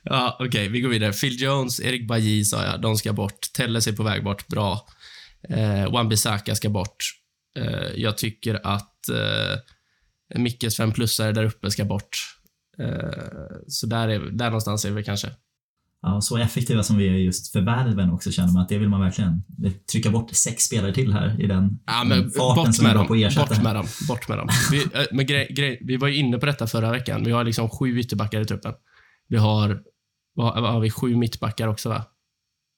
Ja, okej, vi går vidare. Phil Jones, Erik Bajy sa jag, de ska bort. Telles är på väg bort, bra. Eh, Wan-Bissaka ska bort. Eh, jag tycker att eh, Mickes fem plussare där uppe ska bort. Eh, så där, är, där någonstans är vi kanske. Ja, så effektiva som vi är just förvärven också känner man att det vill man verkligen trycka bort sex spelare till här i den Ja, men farten bort som vi med var dem. på att ersätta. Bort med dem. Bort med dem. Vi, eh, men grej, grej, vi var ju inne på detta förra veckan. Vi har liksom sju ytterbackar i truppen. Vi har, vad har vi, sju mittbackar också, va?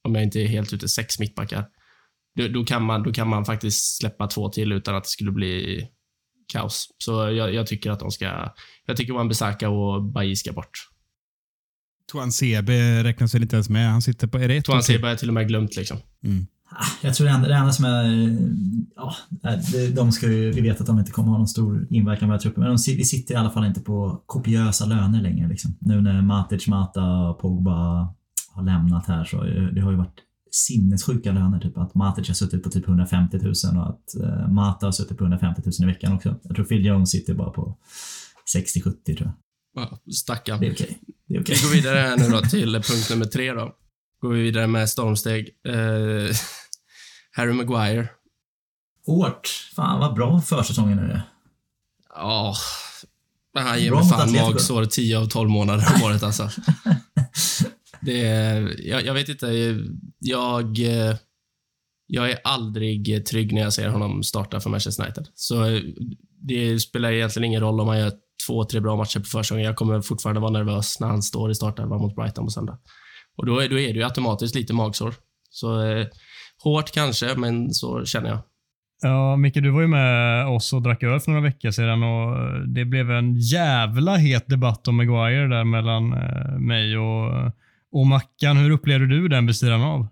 Om jag inte är helt ute, sex mittbackar. Då, då, kan man, då kan man faktiskt släppa två till utan att det skulle bli kaos. Så jag, jag tycker att de ska... Jag tycker Wan-Bissaka och Bailly ska bort. Tuan Sebe räknas väl inte ens med. Han sitter på... Är det Tuan? Seba är till och med glömt liksom. Mm. Ah, Jag tror det enda, det enda som är... Ja, de ska ju, vi vet att de inte kommer ha någon stor inverkan på våra trupper, men de, vi sitter i alla fall inte på kopiösa löner längre. Liksom. Nu när Matic, Mata och Pogba har lämnat här så ju- det har ju varit sinnessjuka löner. Typ att Matic har suttit på typ 150 000 och att eh, Mata har suttit på 150 000 i veckan också. Jag tror Phil Jones sitter bara på 60-70 tror jag. Ja, Stackarn. Det är okej. Det okej. Vi går vidare här nu då till punkt nummer tre då. Går vi vidare med stormsteg. Eh, Harry Maguire. Hårt. Fan vad bra försäsongen nu är. Ja. Men han ger Bra mig fan magsår 10 av 12 månader om året alltså. Det är, jag, jag vet inte. Jag, eh, jag är aldrig trygg när jag ser honom starta för Manchester United. Så eh, det spelar egentligen ingen roll om han gör två, tre bra matcher på försäsongen. Jag kommer fortfarande vara nervös när han står i startelvan mot Brighton på söndag. Och då är, då är det ju automatiskt lite magsår. Så eh, hårt kanske, men så känner jag. Ja, Micke, du var ju med oss och drack öl för några veckor sedan och eh, det blev en jävla het debatt om Maguire där mellan eh, mig och, och Mackan. Hur upplevde du den vid sidan av?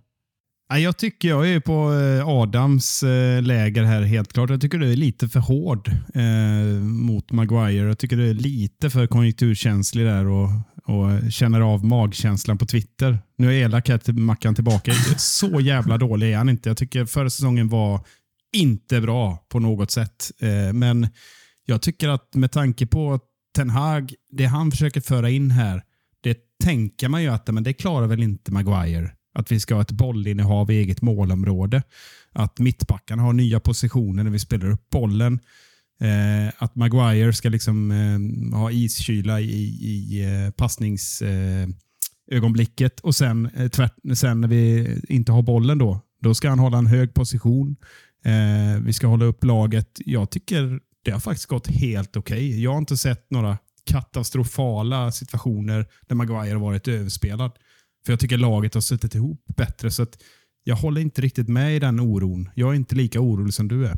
Jag tycker jag är på eh, Adams eh, läger här helt klart. Jag tycker du är lite för hård eh, mot Maguire. Jag tycker du är lite för konjunkturkänslig där och, och känner av magkänslan på Twitter. Nu är elak här till Mackan tillbaka. Så jävla dålig är han inte. Jag tycker förra säsongen var inte bra på något sätt. Eh, men jag tycker att med tanke på Ten Hag, det han försöker föra in här, det tänker man ju att men det klarar väl inte Maguire. Att vi ska ha ett bollinnehav i eget målområde. Att mittbackarna har nya positioner när vi spelar upp bollen. Eh, att Maguire ska liksom eh, ha iskyla i, i eh, passningsögonblicket. Eh, och sen, eh, tvärt, sen när vi inte har bollen då, då ska han hålla en hög position. Eh, vi ska hålla upp laget. Jag tycker det har faktiskt gått helt okej. Jag har inte sett några katastrofala situationer där Maguire har varit överspelad. För jag tycker laget har suttit ihop bättre. Så att jag håller inte riktigt med i den oron. Jag är inte lika orolig som du är.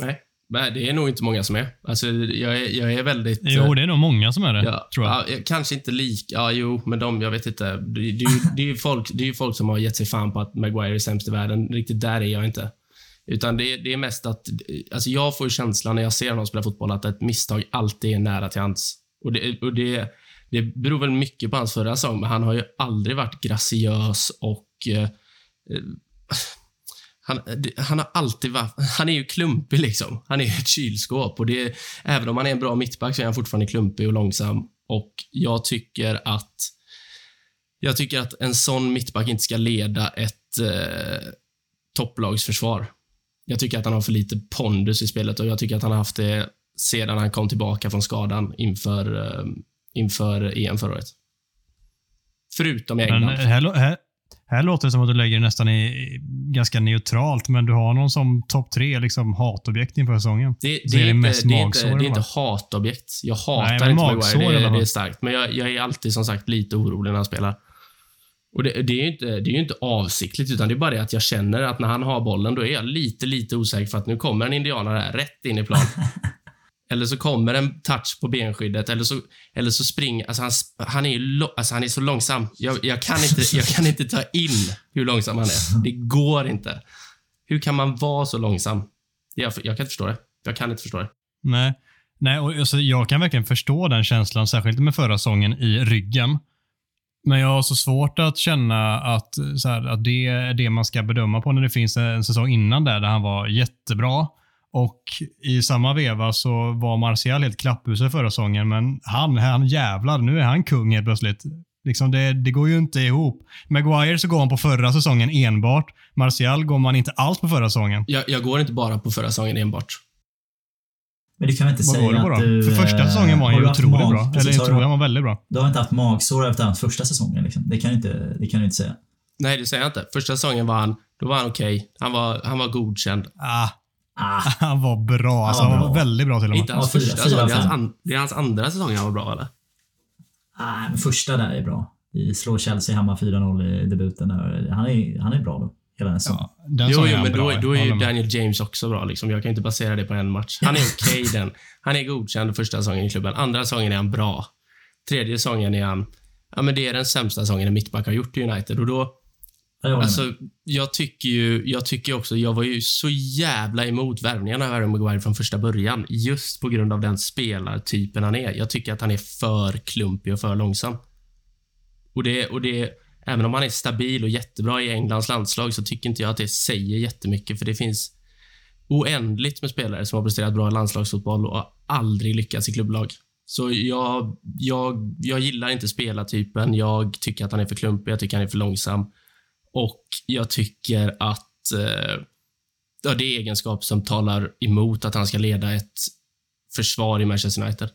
Nej, men det är nog inte många som är. Alltså, jag är, jag är väldigt... Jo, det är nog många som är det, Ja, tror jag. Ja, kanske inte lika. Ja, jo, men de, jag vet inte. Det, det, är ju- det är ju folk, det är ju folk som har gett sig fan på att Maguire är sämst i världen. Riktigt där är jag inte. Utan det, det är mest att, alltså jag får känslan när jag ser honom spela fotboll att ett misstag alltid är nära till hands. Och det, och det, det beror väl mycket på hans förra säsong, men han har ju aldrig varit graciös och eh, eh han, han har alltid varit, han är ju klumpig liksom. Han är ju ett kylskåp och det, även om han är en bra mittback så är han fortfarande klumpig och långsam. Och jag tycker att, jag tycker att en sån mittback inte ska leda ett eh, topplagsförsvar. Jag tycker att han har för lite pondus i spelet och jag tycker att han har haft det sedan han kom tillbaka från skadan inför, eh, inför EM förra året. Förutom i Men England. här, här, här låter det som att du lägger nästan i, ganska neutralt, men du har någon som topp tre liksom hatobjekt inför säsongen. Det, Så det, är det inte, det, är inte, det är inte hatobjekt. Jag hatar Nej, inte magsår Maguire. Det, det är starkt. Men jag, jag är alltid som sagt lite orolig när han spelar. Och det, det, är ju inte, det är ju inte avsiktligt, utan det är bara det att jag känner att när han har bollen, då är jag lite, lite osäker för att nu kommer en indianare här, rätt in i plan. eller så kommer en touch på benskyddet, eller så, eller så springer... Alltså han, han, är ju lo, alltså han är så långsam. Jag, jag, kan inte, jag kan inte ta in hur långsam han är. Det går inte. Hur kan man vara så långsam? Jag, jag kan inte förstå det. Jag kan inte förstå det. Nej, Nej och alltså, jag kan verkligen förstå den känslan, särskilt med förra säsongen i ryggen. Men jag har så svårt att känna att, så här, att det är det man ska bedöma på när det finns en säsong innan där, där han var jättebra. Och i samma veva så var Martial helt klapphuset förra säsongen, men han, han jävlar, nu är han kung helt plötsligt. Liksom det, det går ju inte ihop. Maguire så går han på förra säsongen enbart. Martial går man inte alls på förra säsongen. Jag, jag går inte bara på förra säsongen enbart. Men du kan väl inte Vad säga går det på att då? du... För första eh, säsongen var han ju du otroligt mag- bra. precis, Eller jag tror du- han var väldigt bra. Du har inte haft magsår efter hans första säsongen. Liksom. Det, kan du inte, det kan du inte säga. Nej, det säger jag inte. Första säsongen var han, då var han okej. Han, var, han var godkänd. Ah, Ah, han var bra. Alltså, Han var han var bra. väldigt bra till och med. Inte hans Ja, första fyra säsong. Det är, hans an, det är hans andra säsong han var bra, eller? ah, men första där är bra. Vi slår Chelsea hemma 4-0 i debuten. Där. Han är, han är bra då. Hela den säsongen. Ja, den Jo, jo, men då, bra. då är ju. Daniel James också bra. Liksom. Jag kan inte basera det på en match. Han är okej den. Han är godkänd första säsongen i klubben. Andra säsongen är han bra. Tredje säsongen är han... Ja, men det är den sämsta säsongen en mittback har gjort i United. Och då, jag alltså, jag tycker ju jag tycker också, jag var ju så jävla emot värvningarna av Harry Maguire från första början. Just på grund av den spelartypen han är. Jag tycker att han är för klumpig och för långsam. Och det, och det, även om han är stabil och jättebra i Englands landslag så tycker inte jag att det säger jättemycket för det finns oändligt med spelare som har presterat bra i landslagsfotboll och aldrig lyckats i klubblag. Så jag, jag, jag gillar inte spelartypen. Jag tycker att han är för klumpig. Jag tycker han är för långsam. Och jag tycker att eh, ja, det är egenskap som talar emot att han ska leda ett försvar i Manchester United.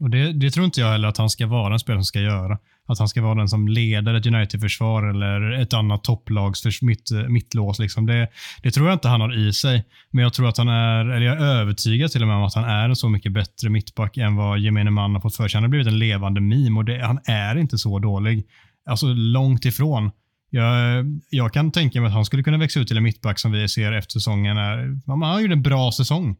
Och det, det tror inte jag heller att han ska vara en spelare som ska göra. Att han ska vara den som leder ett United-försvar eller ett annat topplags mitt, mittlås. Liksom. Det, det tror jag inte han har i sig. Men jag tror att han är, eller jag är övertygad till och med om att han är en så mycket bättre mittback än vad gemene man har fått för sig. Han har blivit en levande meme och det, han är inte så dålig. Alltså långt ifrån. Jag, jag kan tänka mig att han skulle kunna växa ut till en mittback som vi ser efter säsongen. Är, han gjorde en bra säsong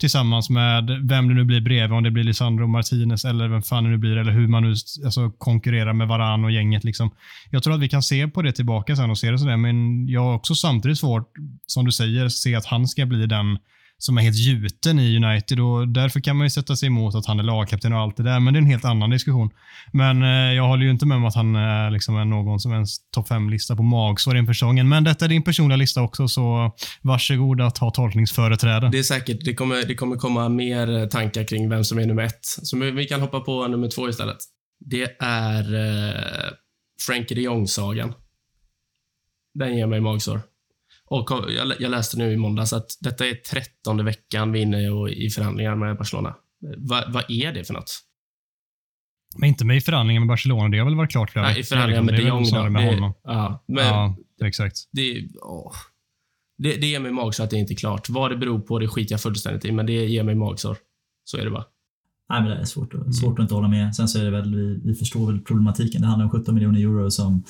tillsammans med vem det nu blir bredvid, om det blir Lisandro Martinez eller vem fan det nu blir, eller hur man nu alltså, konkurrerar med varann och gänget. Liksom. Jag tror att vi kan se på det tillbaka sen och se det sådär, men jag har också samtidigt svårt, som du säger, se att han ska bli den som är helt gjuten i United och därför kan man ju sätta sig emot att han är lagkapten och allt det där, men det är en helt annan diskussion. Men eh, jag håller ju inte med om att han är liksom är någon som ens topp 5-lista på magsår inför säsongen. Men detta är din personliga lista också, så varsågod att ha tolkningsföreträde. Det är säkert, det kommer, det kommer komma mer tankar kring vem som är nummer ett. Så vi vi kan hoppa på nummer två istället. Det är eh, Frankie de Jong-sagan. Den ger mig magsår. Och jag, läste nu i måndags att detta är trettonde veckan vi är inne i förhandlingar med Barcelona. Va, vad är det för något? Men inte med i förhandlingar med Barcelona, det har väl varit klart flera Nej, i förhandlingar med Det de Jong. med Det, honom. ja, men Ja, exakt. det, åh. det, det ger mig magsår att det inte är klart. Vad det beror på, det skiter jag fullständigt i, men det ger mig magsår. Så är det bara. Nej, men det är svårt, att- svårt att inte hålla med. Sen så är det väl, vi, vi förstår väl problematiken. Det handlar om 17 miljoner euro som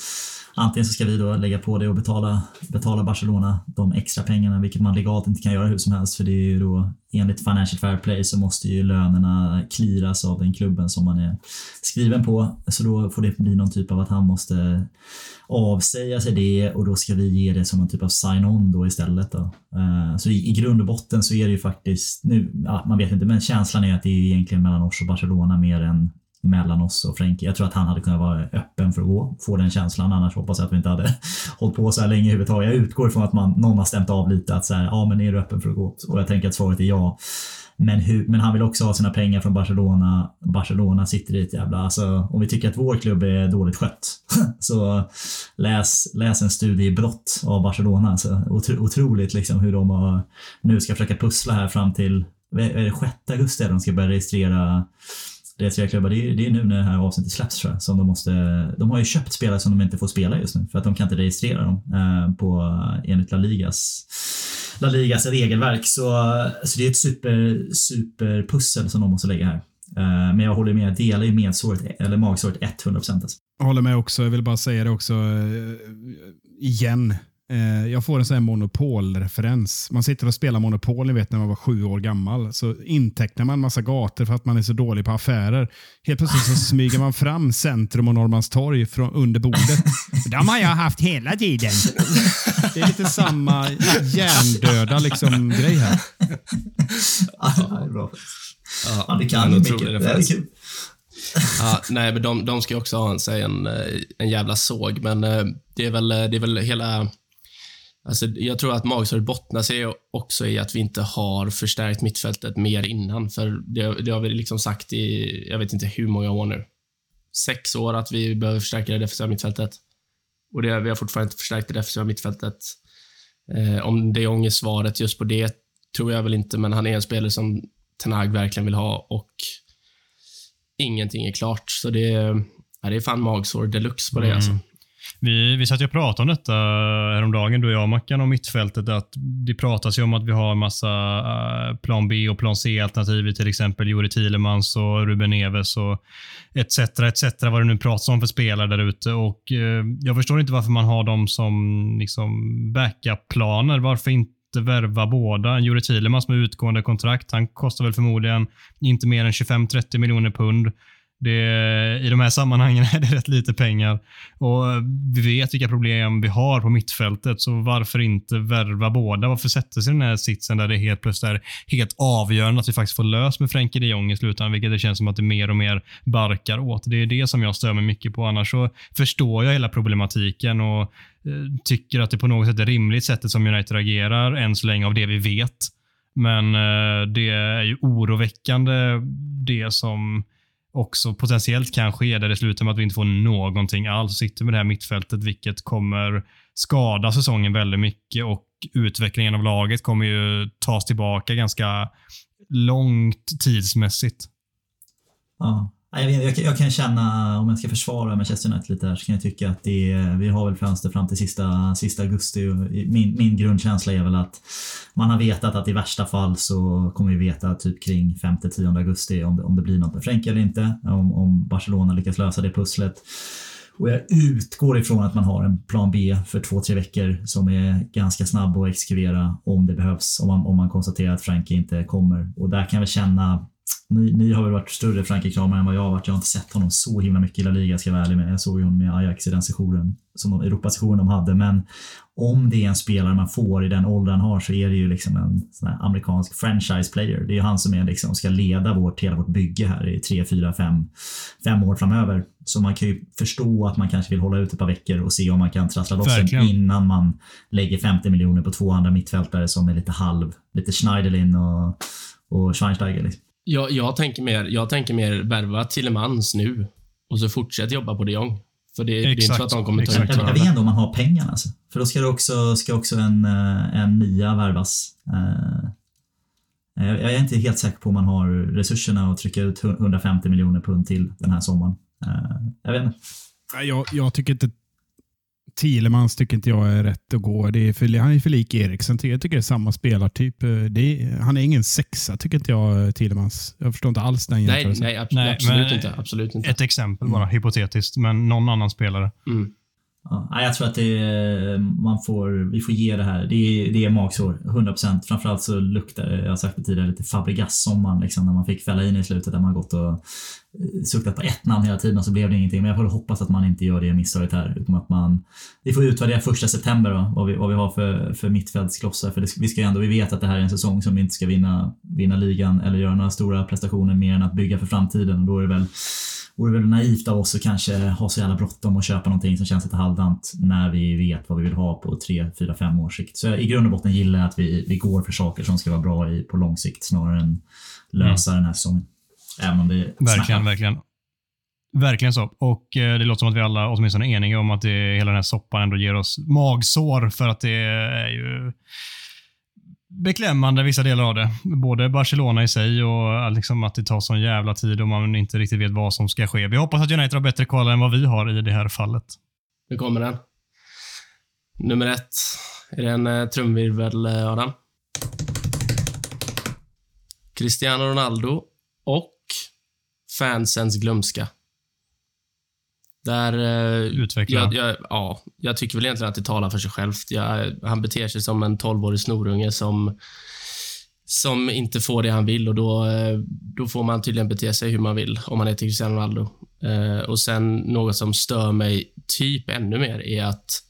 antingen så ska vi då lägga på det och betala, betala Barcelona de extra pengarna, vilket man legalt inte kan göra hur som helst. För det är ju då enligt Financial Fair Play så måste ju lönerna clearas av den klubben som man är skriven på. Så då får det bli någon typ av att han måste avsäga sig det och då ska vi ge det som någon typ av sign-on då istället. Då. Eh, så i, i grund och botten så är det ju faktiskt, nu, ja, man vet inte, men känslan är att det är egentligen mellan oss och Barcelona mer än mellan oss och Frenkie. Jag tror att han hade kunnat vara öppen för att gå, få den känslan. Annars hoppas jag att vi inte hade hållit på så här länge överhuvudtaget. Jag utgår ifrån att man, någon har stämt av lite att så här, ja men är du öppen för att gå? Och jag tänker att svaret är ja. Men, hur, men han vill också ha sina pengar från Barcelona. Barcelona sitter i ett jävla... Alltså, om vi tycker att vår klubb är dåligt skött, så läs, läs en studie i brott av Barcelona. Alltså, otro, otroligt liksom hur de har, nu ska försöka pussla här fram till är det 6 augusti de ska börja registrera registrera klubbar. Det är, det är nu när det här avsnittet släpps tror jag. Som de, måste, de har ju köpt spelare som de inte får spela just nu för att de kan inte registrera dem eh, på, enligt La Ligas La Ligas regelverk. Så, så det är ett super, superpussel som de måste lägga här. Eh, men jag håller med, jag delar ju medsåret, eller magsåret 100% alltså. Jag håller med också. Jag vill bara säga det också eh, igen. Eh, jag får en sån här monopolreferens. Man sitter och spelar Monopol, ni vet när man var sju år gammal. Så intecknar man en massa gator för att man är så dålig på affärer. Helt plötsligt så smyger man fram Centrum och Norrmalmstorg från under bordet. De har jag haft hela tiden. Det är lite samma hjärndöda liksom, grej här. Ja, det är bra. Ja, Ja, det kan en otrolig mycket. Det är kul. Ja, nej, men de, de ska ju också ha sig en, eh, en jävla såg, men eh, det är väl, det är väl hela... Alltså, jag tror att magsåret bottnar sig också i att vi inte har förstärkt mittfältet mer innan. För det, det har vi liksom sagt i, jag vet inte hur många år nu. Sex år att vi behöver förstärka det defensiva mittfältet. Och det, vi har fortfarande inte förstärkt det defensiva mittfältet. Eh, om de Jong är svaret just på det tror jag väl inte, men han är en spelare som Ten Hag verkligen vill ha och ingenting är klart. Så det är, ja, det är fan magsår deluxe på det Mm. alltså. Vi, vi satt ju och pratade om detta eh, häromdagen, du och jag Mackan, om mittfältet. Att det pratas ju om att vi har massa eh, plan B och plan C-alternativ i till exempel Juri Thielemans och Ruben Neves och etc. etc. Vad det nu pratas om för spelare där ute. Och eh, Jag förstår inte varför man har dem som liksom backup-planer. Varför inte värva båda? Juri Thielemans med utgående kontrakt, han kostar väl förmodligen inte mer än 25-30 miljoner pund. Det, I de här sammanhangen är det rätt lite pengar. Och Vi vet vilka problem vi har på mittfältet, så varför inte värva båda? Varför sätta sig i den här sitsen där det helt plötsligt är helt avgörande att vi faktiskt får lös med Frenkie de Jong i slutändan, vilket det känns som att det mer och mer barkar åt. Det är det som jag stör mig mycket på. Annars så förstår jag hela problematiken och eh, tycker att det på något sätt är rimligt sättet som United agerar än så länge av det vi vet. Men eh, det är ju oroväckande det som också potentiellt kan ske där det slutar med att vi inte får någonting alls. Sitter med det här mittfältet, vilket kommer skada säsongen väldigt mycket och utvecklingen av laget kommer ju tas tillbaka ganska långt tidsmässigt. Ja. Jag, vet, jag, kan- jag kan känna, om jag ska försvara Manchester United lite här, så kan jag tycka att det är, vi har väl fönster fram till sista, sista augusti. Min, min grundkänsla är väl att man har vetat att i värsta fall så kommer vi veta typ kring 5-10 augusti om det, om det blir något med Frenkie eller inte. Om, om Barcelona lyckas lösa det pusslet. Och jag utgår ifrån att man har en plan B för två, tre veckor som är ganska snabb att exekvera om det behövs. Om man, om man konstaterar att Frankie inte kommer. Och där kan jag känna ni, ni har väl varit större Frankrike-kramare än vad jag har varit. Jag har inte sett honom så himla mycket i La Liga ska jag vara ärlig med. Jag såg honom med Ajax i den sessionen, som de- Europasessionen de hade. Men om det är en spelare man får i den åldern han har så är det ju liksom en sån amerikansk franchise player. Det är ju han som är liksom, ska leda vårt, hela vårt bygge här i tre, fyra, fem, fem år framöver. Så man kan ju förstå att man kanske vill hålla ut ett par veckor och se om man kan trassla loss den innan man lägger 50 miljoner på två andra mittfältare som är lite halv, lite Schneiderlin och, och Schweinsteiger. Liksom. Jag, jag, tänker mer, jag tänker mer värva Tillemans nu och så fortsätt jobba på de Jong. För det, det är inte så att de kommer ta ut Jag, jag varandra. vet ändå om man har pengarna. Alltså. För då ska, det också, ska också en, eh, en nia värvas. Eh, Jag är inte helt säker på om man har resurserna att trycka ut 150 miljoner pund till den här sommaren. Eh, Jag vet inte. Jag, jag tycker inte... Thielemans tycker inte jag är rätt att gå. Det är för, han är för lik Eriksen. Jag tycker det är samma spelartyp. Det är, han är ingen sexa, tycker inte jag, Thielemans. Jag förstår inte alls den Nej, jämförelsen. nej, abs- Nej, absolut inte. Absolut inte. Ett exempel bara, hypotetiskt, men någon annan spelare. Mm. Ja, jag tror att det är, man får, vi får ge det här. Det är, det är magsår, 100%. Framförallt så luktar det, jag har sagt det tidigare, lite Fabregas-sommaren liksom, när man fick fälla in i slutet där man gått och eh, suktat på ett namn hela tiden och så blev det ingenting. Men jag får hoppas att man inte gör det misstaget här. Utan att man, vi får utvärdera första september då, vad, vi, vad vi har för, för mittfältsklossar. För det, vi, ska ju ändå, vi vet att det här är en säsong som vi inte ska vinna, vinna ligan eller göra några stora prestationer mer än att bygga för framtiden. Och då är det väl vore väl naivt av oss att kanske ha så jävla bråttom och köpa någonting som känns lite halvdant när vi vet vad vi vill ha på 3, 4, 5 års sikt. Så i grund och botten gillar jag att vi, vi går för saker som ska vara bra i, på lång sikt snarare än lösa den här säsongen. Även om det Verkligen, smärtar. verkligen. Verkligen så. Och eh, det låter som att vi alla åtminstone är eniga om att det, hela den här soppan ändå ger oss magsår för att det är ju beklämmande vissa delar av det. Både Barcelona i sig och eh, liksom att det tar sån jävla tid och man inte riktigt vet vad som ska ske. Vi hoppas att United har bättre koll än vad vi har i det här fallet. Nu kommer den. Nummer ett. Är det en eh, trumvirvel, eh, Adam? Cristiano Ronaldo och fansens glömska. Där... eh, Utveckla. Jag, jag, ja, jag tycker väl egentligen att det talar för sig självt. Jag, han beter sig som en 12-årig snorunge som, som inte får det han vill och då, eh, då får man tydligen bete sig hur man vill om man heter Cristiano Ronaldo. Eh, och sen något som stör mig typ ännu mer är att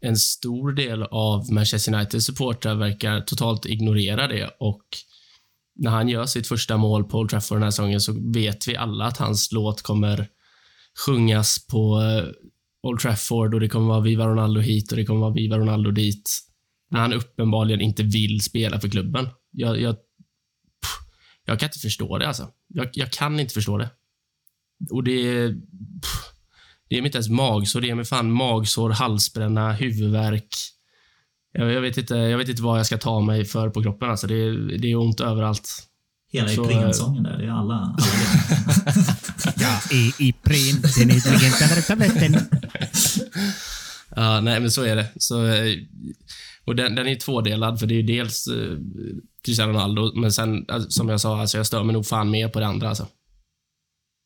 en stor del av Manchester Uniteds supportrar verkar totalt ignorera det och när han gör sitt första mål på Old Trafford den här säsongen så vet vi alla att hans låt kommer sjungas på eh, Old Trafford och det kommer vara Viva Ronaldo hit och det kommer vara Viva Ronaldo dit. När han uppenbarligen inte vill spela för klubben. Jag, jag, pff, jag kan inte förstå det alltså. Jag, jag kan inte förstå det. Och det är... Pff, det är inte ens magsår, det är mig fan magsår, halsbränna, huvudvärk. Jag, jag, vet inte, jag vet inte vad jag ska ta mig för på kroppen. Alltså. Det, det är ont överallt. Hela Så, Ipren-sången där, det är alla. alla är i print, den intelligenta tabletten. Ja, nej, men så är det. Så, eh, och den, den är tvådelad, för det är ju dels eh, Cristiano Ronaldo, men sen, alltså, som jag sa, alltså, jag stör mig nog fan mer på det andra. Alltså.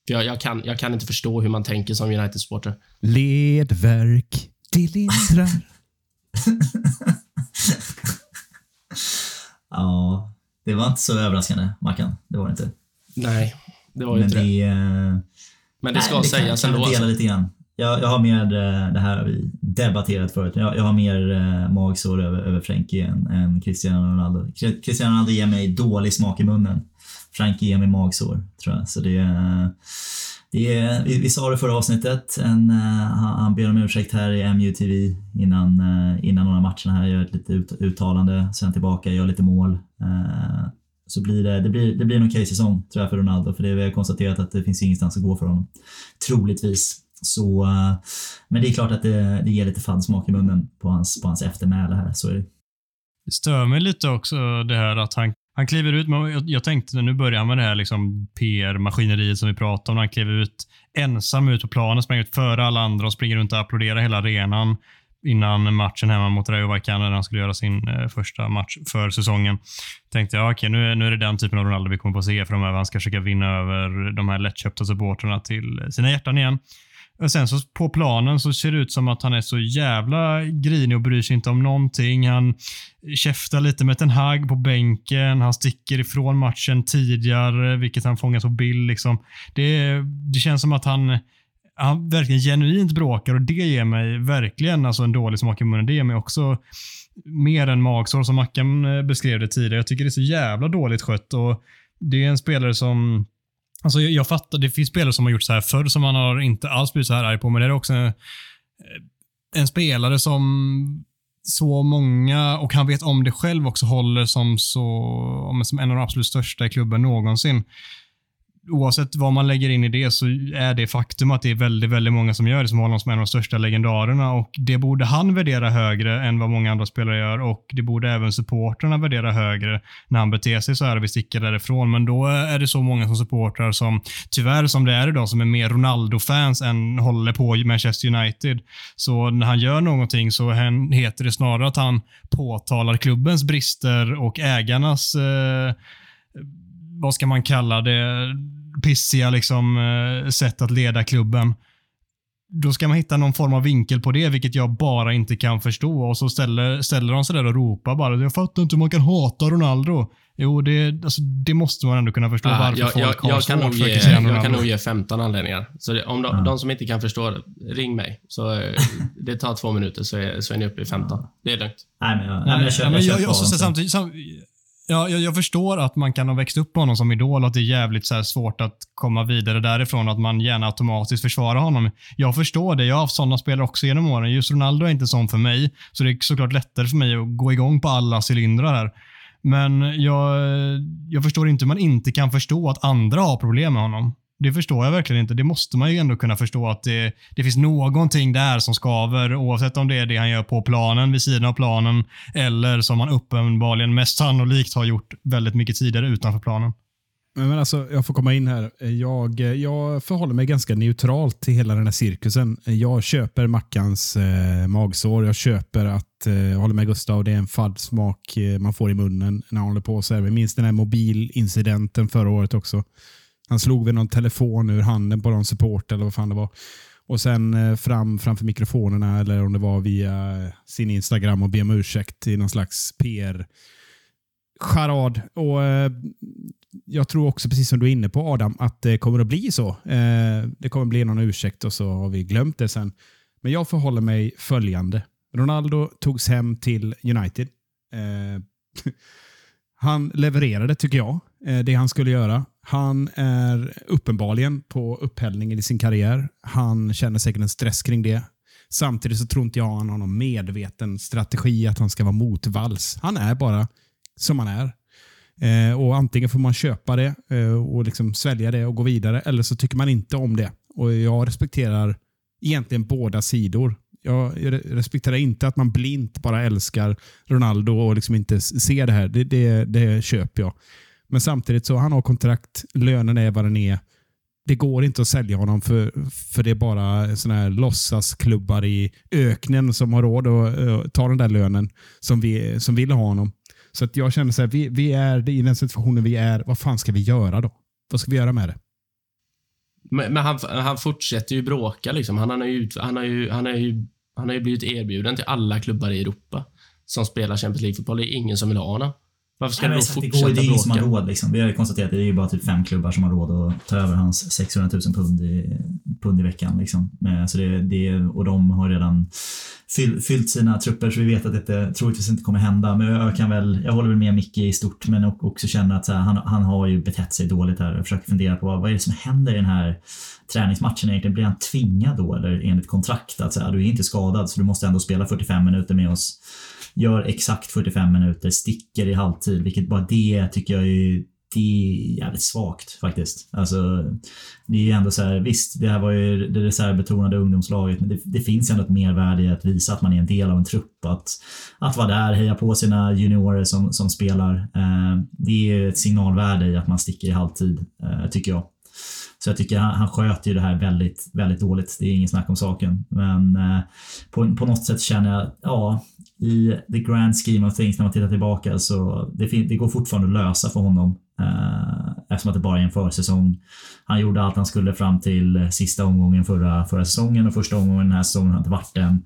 För Jag, jag, kan, jag kan inte förstå hur man tänker som United-supporter. Ledverk, det lindrar. Ja, det var inte så överraskande, Mackan. Det var det inte. Nej, det var ju inte det. det, eh, Men det ska nej, sägas kan, kan ändå. vi dela lite grann. Jag, jag har mer, eh, det här har vi debatterat förut, jag, jag har mer eh, magsår över, över Frenkie än, än Cristiano Ronaldo. Cri- Cristiano Ronaldo ger mig dålig smak i munnen. Frankie ger mig magsår, tror jag. Så det, är- eh, vi, vi sa det förra avsnittet, en, eh, han, han ber om ursäkt här i MUTV innan, eh, innan några matcherna här, gör ett litet ut, uttalande, sen tillbaka, gör lite mål. Eh, så blir det, det, blir, det blir en okej säsong tror jag för Ronaldo, för det vi har konstaterat att det finns ingenstans att gå för honom. Troligtvis. Så, men det är klart att det, det ger lite fansmak i munnen på hans, på hans eftermäle här, så är det. Det stör mig lite också det här att han, han kliver ut, men jag, jag tänkte nu börjar han med det här liksom PR-maskineriet som vi pratade om. Han kliver ut ensam ut på planen, springer ut före alla andra och springer runt och applåderar hela arenan innan matchen hemma mot Rayo Vallecano när han skulle göra sin eh, första match för säsongen. Tänkte jag, ah, okej, nu, är- nu är det den typen av Ronaldo vi kommer få se framöver. Han ska försöka vinna över de här lättköpta supportrarna till eh, sina hjärtan igen. Och sen så på planen så ser det ut som att han är så jävla grinig och bryr sig inte om någonting. Han käftar lite med en Hag på bänken. Han sticker ifrån matchen tidigare, vilket han fångat på bild. Liksom. Det, det känns som att han, han verkligen genuint bråkar och det ger mig verkligen alltså en dålig smak i munnen. Det ger mig också mer än magsår som Mackan eh, beskrev det tidigare. Jag tycker det är så jävla dåligt skött och det är en spelare som Alltså jag, jag fattar, det finns spelare som har gjort så här förr som man har inte alls blivit så här arg på, men det är också en, en spelare som så många, och han vet om det själv också, håller som, så, som en av de absolut största i klubben någonsin. Oavsett vad man lägger in i det så är det faktum att det är väldigt, väldigt många som gör det som håller honom som en av de största legendarerna och det borde han värdera högre än vad många andra spelare gör och det borde även supportrarna värdera högre när han beter sig så här och vi sticker därifrån. Men då är det så många som supportrar som, tyvärr som det är idag, som är mer Ronaldo-fans än håller på Manchester United. Så när han gör någonting så heter det snarare att han påtalar klubbens brister och ägarnas eh, vad ska man kalla det, pissiga liksom, eh, sätt att leda klubben. Då ska man hitta någon form av vinkel på det, vilket jag bara inte kan förstå. Och så ställer, ställer de sig där och ropar bara. Jag fattar inte hur man kan hata Ronaldo. Jo, det, alltså, det måste man ändå kunna förstå Ah, varför jag, folk jag, har jag, kan svårt nog för ge, Cristiano jag kan nog ge 15 anledningar. Så det, om de, Ja. de som inte kan förstå ring mig. Så eh, det tar två minuter så är, så är ni uppe i 15. Det är lugnt. Nej, men jag, nej, men jag, jag, jag, köper jag, så, honom. samtidigt, sam, ja, jag, jag förstår att man kan ha växt upp på honom som idol och att det är jävligt så här svårt att komma vidare därifrån och att man gärna automatiskt försvarar honom. Jag förstår det. Jag har haft sådana spelare också genom åren. Just Ronaldo är inte sån för mig, så det är såklart lättare för mig att gå igång på alla cylindrar här. Men jag, jag förstår inte hur man inte kan förstå att andra har problem med honom. Det förstår jag verkligen inte. Det måste man ju ändå kunna förstå att det, det finns någonting där som skaver oavsett om det är det han gör på planen, vid sidan av planen eller som han uppenbarligen mest sannolikt har gjort väldigt mycket tidigare utanför planen. Men alltså, jag får komma in här. Jag, jag förhåller mig ganska neutralt till hela den här cirkusen. Jag köper Mackans eh, magsår. Jag köper att, eh, jag håller med Gustav, det är en fadd smak eh, man får i munnen när han håller på så här. Vi minns den här mobilincidenten förra året också. Han slog väl någon telefon ur handen på någon support eller vad fan det var. Och sen eh, fram framför mikrofonerna eller om det var via eh, sin Instagram och be om ursäkt i någon slags PR charad. Och, eh, jag tror också, precis som du är inne på Adam, att det kommer att bli så. Eh, det kommer bli någon ursäkt och så har vi glömt det sen. Men jag förhåller mig följande. Ronaldo togs hem till United. Eh, han levererade, tycker jag, Eh, det han skulle göra. Han är uppenbarligen på upphällningen i sin karriär. Han känner säkert en stress kring det. Samtidigt så tror inte jag han har någon medveten strategi att han ska vara motvalls. Han är bara som han är. Eh, och Antingen får man köpa det eh, och liksom svälja det och gå vidare, eller så tycker man inte om det. Och Jag respekterar egentligen båda sidor. Jag respekterar inte att man blint bara älskar Ronaldo och liksom inte ser det här. Det, det, det köper jag. Men samtidigt så han har kontrakt, lönen är vad den är. Det går inte att sälja honom för, för det är bara såna här låtsasklubbar i öknen som har råd att uh, ta den där lönen som, vi, som vill ha honom. Så att jag känner så här, vi, vi är i den situationen vi är. Vad fan ska vi göra då? Vad ska vi göra med det? Men, men han, han fortsätter ju bråka liksom. Han, han, har ju, han, har ju, han, har ju, han har ju blivit erbjuden till alla klubbar i Europa som spelar Champions League-fotboll. Det är ingen som vill ha honom. Varför ska Nej, du då det fortsätta går, det är ingen bråka? som har råd. Liksom. Vi har ju konstaterat att det är ju bara typ fem klubbar som har råd att ta över hans 600 000 pund i, pund i veckan. Liksom. Men, så det, det, och de har redan fyll, fyllt sina trupper så vi vet att det troligtvis inte kommer hända. Men jag, kan väl, jag håller väl med Micke i stort men också känner att här, han, han har ju betett sig dåligt här. Jag försöker fundera på vad, vad är det som händer i den här träningsmatchen egentligen? Blir han tvingad då eller enligt kontrakt att så här, du är inte skadad så du måste ändå spela 45 minuter med oss gör exakt 45 minuter, sticker i halvtid, vilket bara det tycker jag är det är jävligt svagt faktiskt. Alltså, det är ju ändå så här, visst, det här var ju det reservbetonade ungdomslaget, men det, det finns ändå ett mervärde i att visa att man är en del av en trupp. Att, att vara där, heja på sina juniorer som, som spelar. Eh, det är ett signalvärde i att man sticker i halvtid, eh, tycker jag. Så jag tycker han, han sköter ju det här väldigt, väldigt dåligt. Det är ingen snack om saken. Men eh, på, på något sätt känner jag, ja, i the grand scheme of things när man tittar tillbaka så det, det går fortfarande att lösa för honom. Eh, eftersom att det bara är en försäsong. Han gjorde allt han skulle fram till sista omgången förra, förra säsongen och första omgången den här säsongen har inte varit den.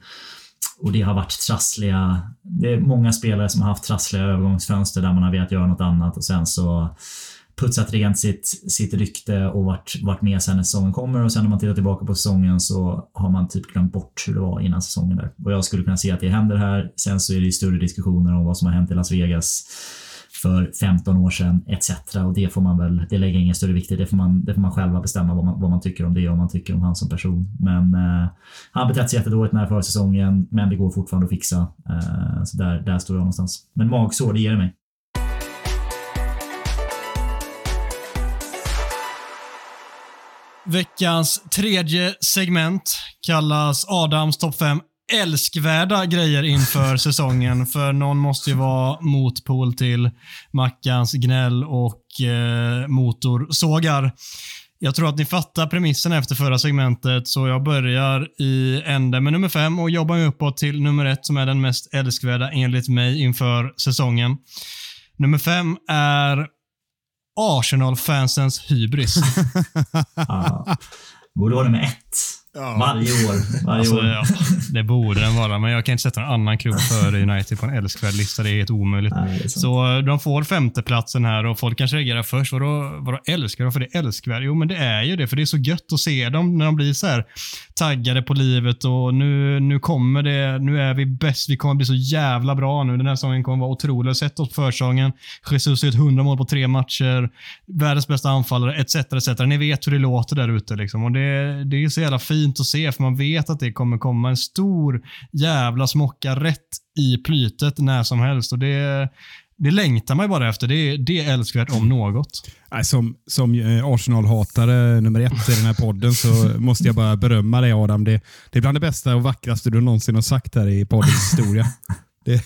Och det har varit trassliga... Det är många spelare som har haft trassliga övergångsfönster där man har velat göra något annat och sen så putsat rent sitt, sitt rykte och varit, varit med sen när säsongen kommer och sen när man tittar tillbaka på säsongen så har man typ glömt bort hur det var innan säsongen där. Och jag skulle kunna se att det händer här. Sen så är det ju större diskussioner om vad som har hänt i Las Vegas för 15 år sedan etc. Och det får man väl, det lägger ingen större vikt i. Det får man, det får man själva bestämma vad man, vad man tycker om det och vad man tycker om han som person. Men eh, han har betett sig jättedåligt den här försäsongen, men det går fortfarande att fixa. Eh, så där, där står jag någonstans. Men magsår, det ger det mig. Veckans tredje segment kallas Adams topp 5 älskvärda grejer inför säsongen. För någon måste ju vara motpol till Mackans gnäll och eh, motorsågar. Jag tror att ni fattar premissen efter förra segmentet, så jag börjar i ände med nummer fem och jobbar mig uppåt till nummer ett som är den mest älskvärda enligt mig inför säsongen. Nummer fem är Arsenal-fansens hybris. Ja. Borde vara nummer ett. Varje år. Varje Alltså, år. ja, det borde den vara, men jag kan inte sätta någon annan klubb före United på en älskvärd lista. Det är helt omöjligt. Nej, är sant. Så eh, de får femteplatsen här och folk kanske reagerar först. Vadå, vadå älskar? Varför det är älskvärd? Jo, men det är ju det, för det är så gött att se dem när de blir så här taggade på livet och nu, nu kommer det, nu är vi bäst. Vi kommer bli så jävla bra nu. Den här säsongen kommer vara otrolig. Sett oss på försäsongen. Jesus har gjort 100 mål på tre matcher. Världens bästa anfallare, etc. etc. Ni vet hur det låter där ute. Liksom. Och det, det är så jävla fint att se, för man vet att det kommer komma en stor jävla smocka rätt i plytet när som helst. Och det, det längtar man ju bara efter. Det, det är älskvärt om något. Som, som eh, Arsenal-hatare nummer ett i den här podden så måste jag bara berömma dig Adam. Det, det är bland det bästa och vackraste du någonsin har sagt här i poddens historia. Det,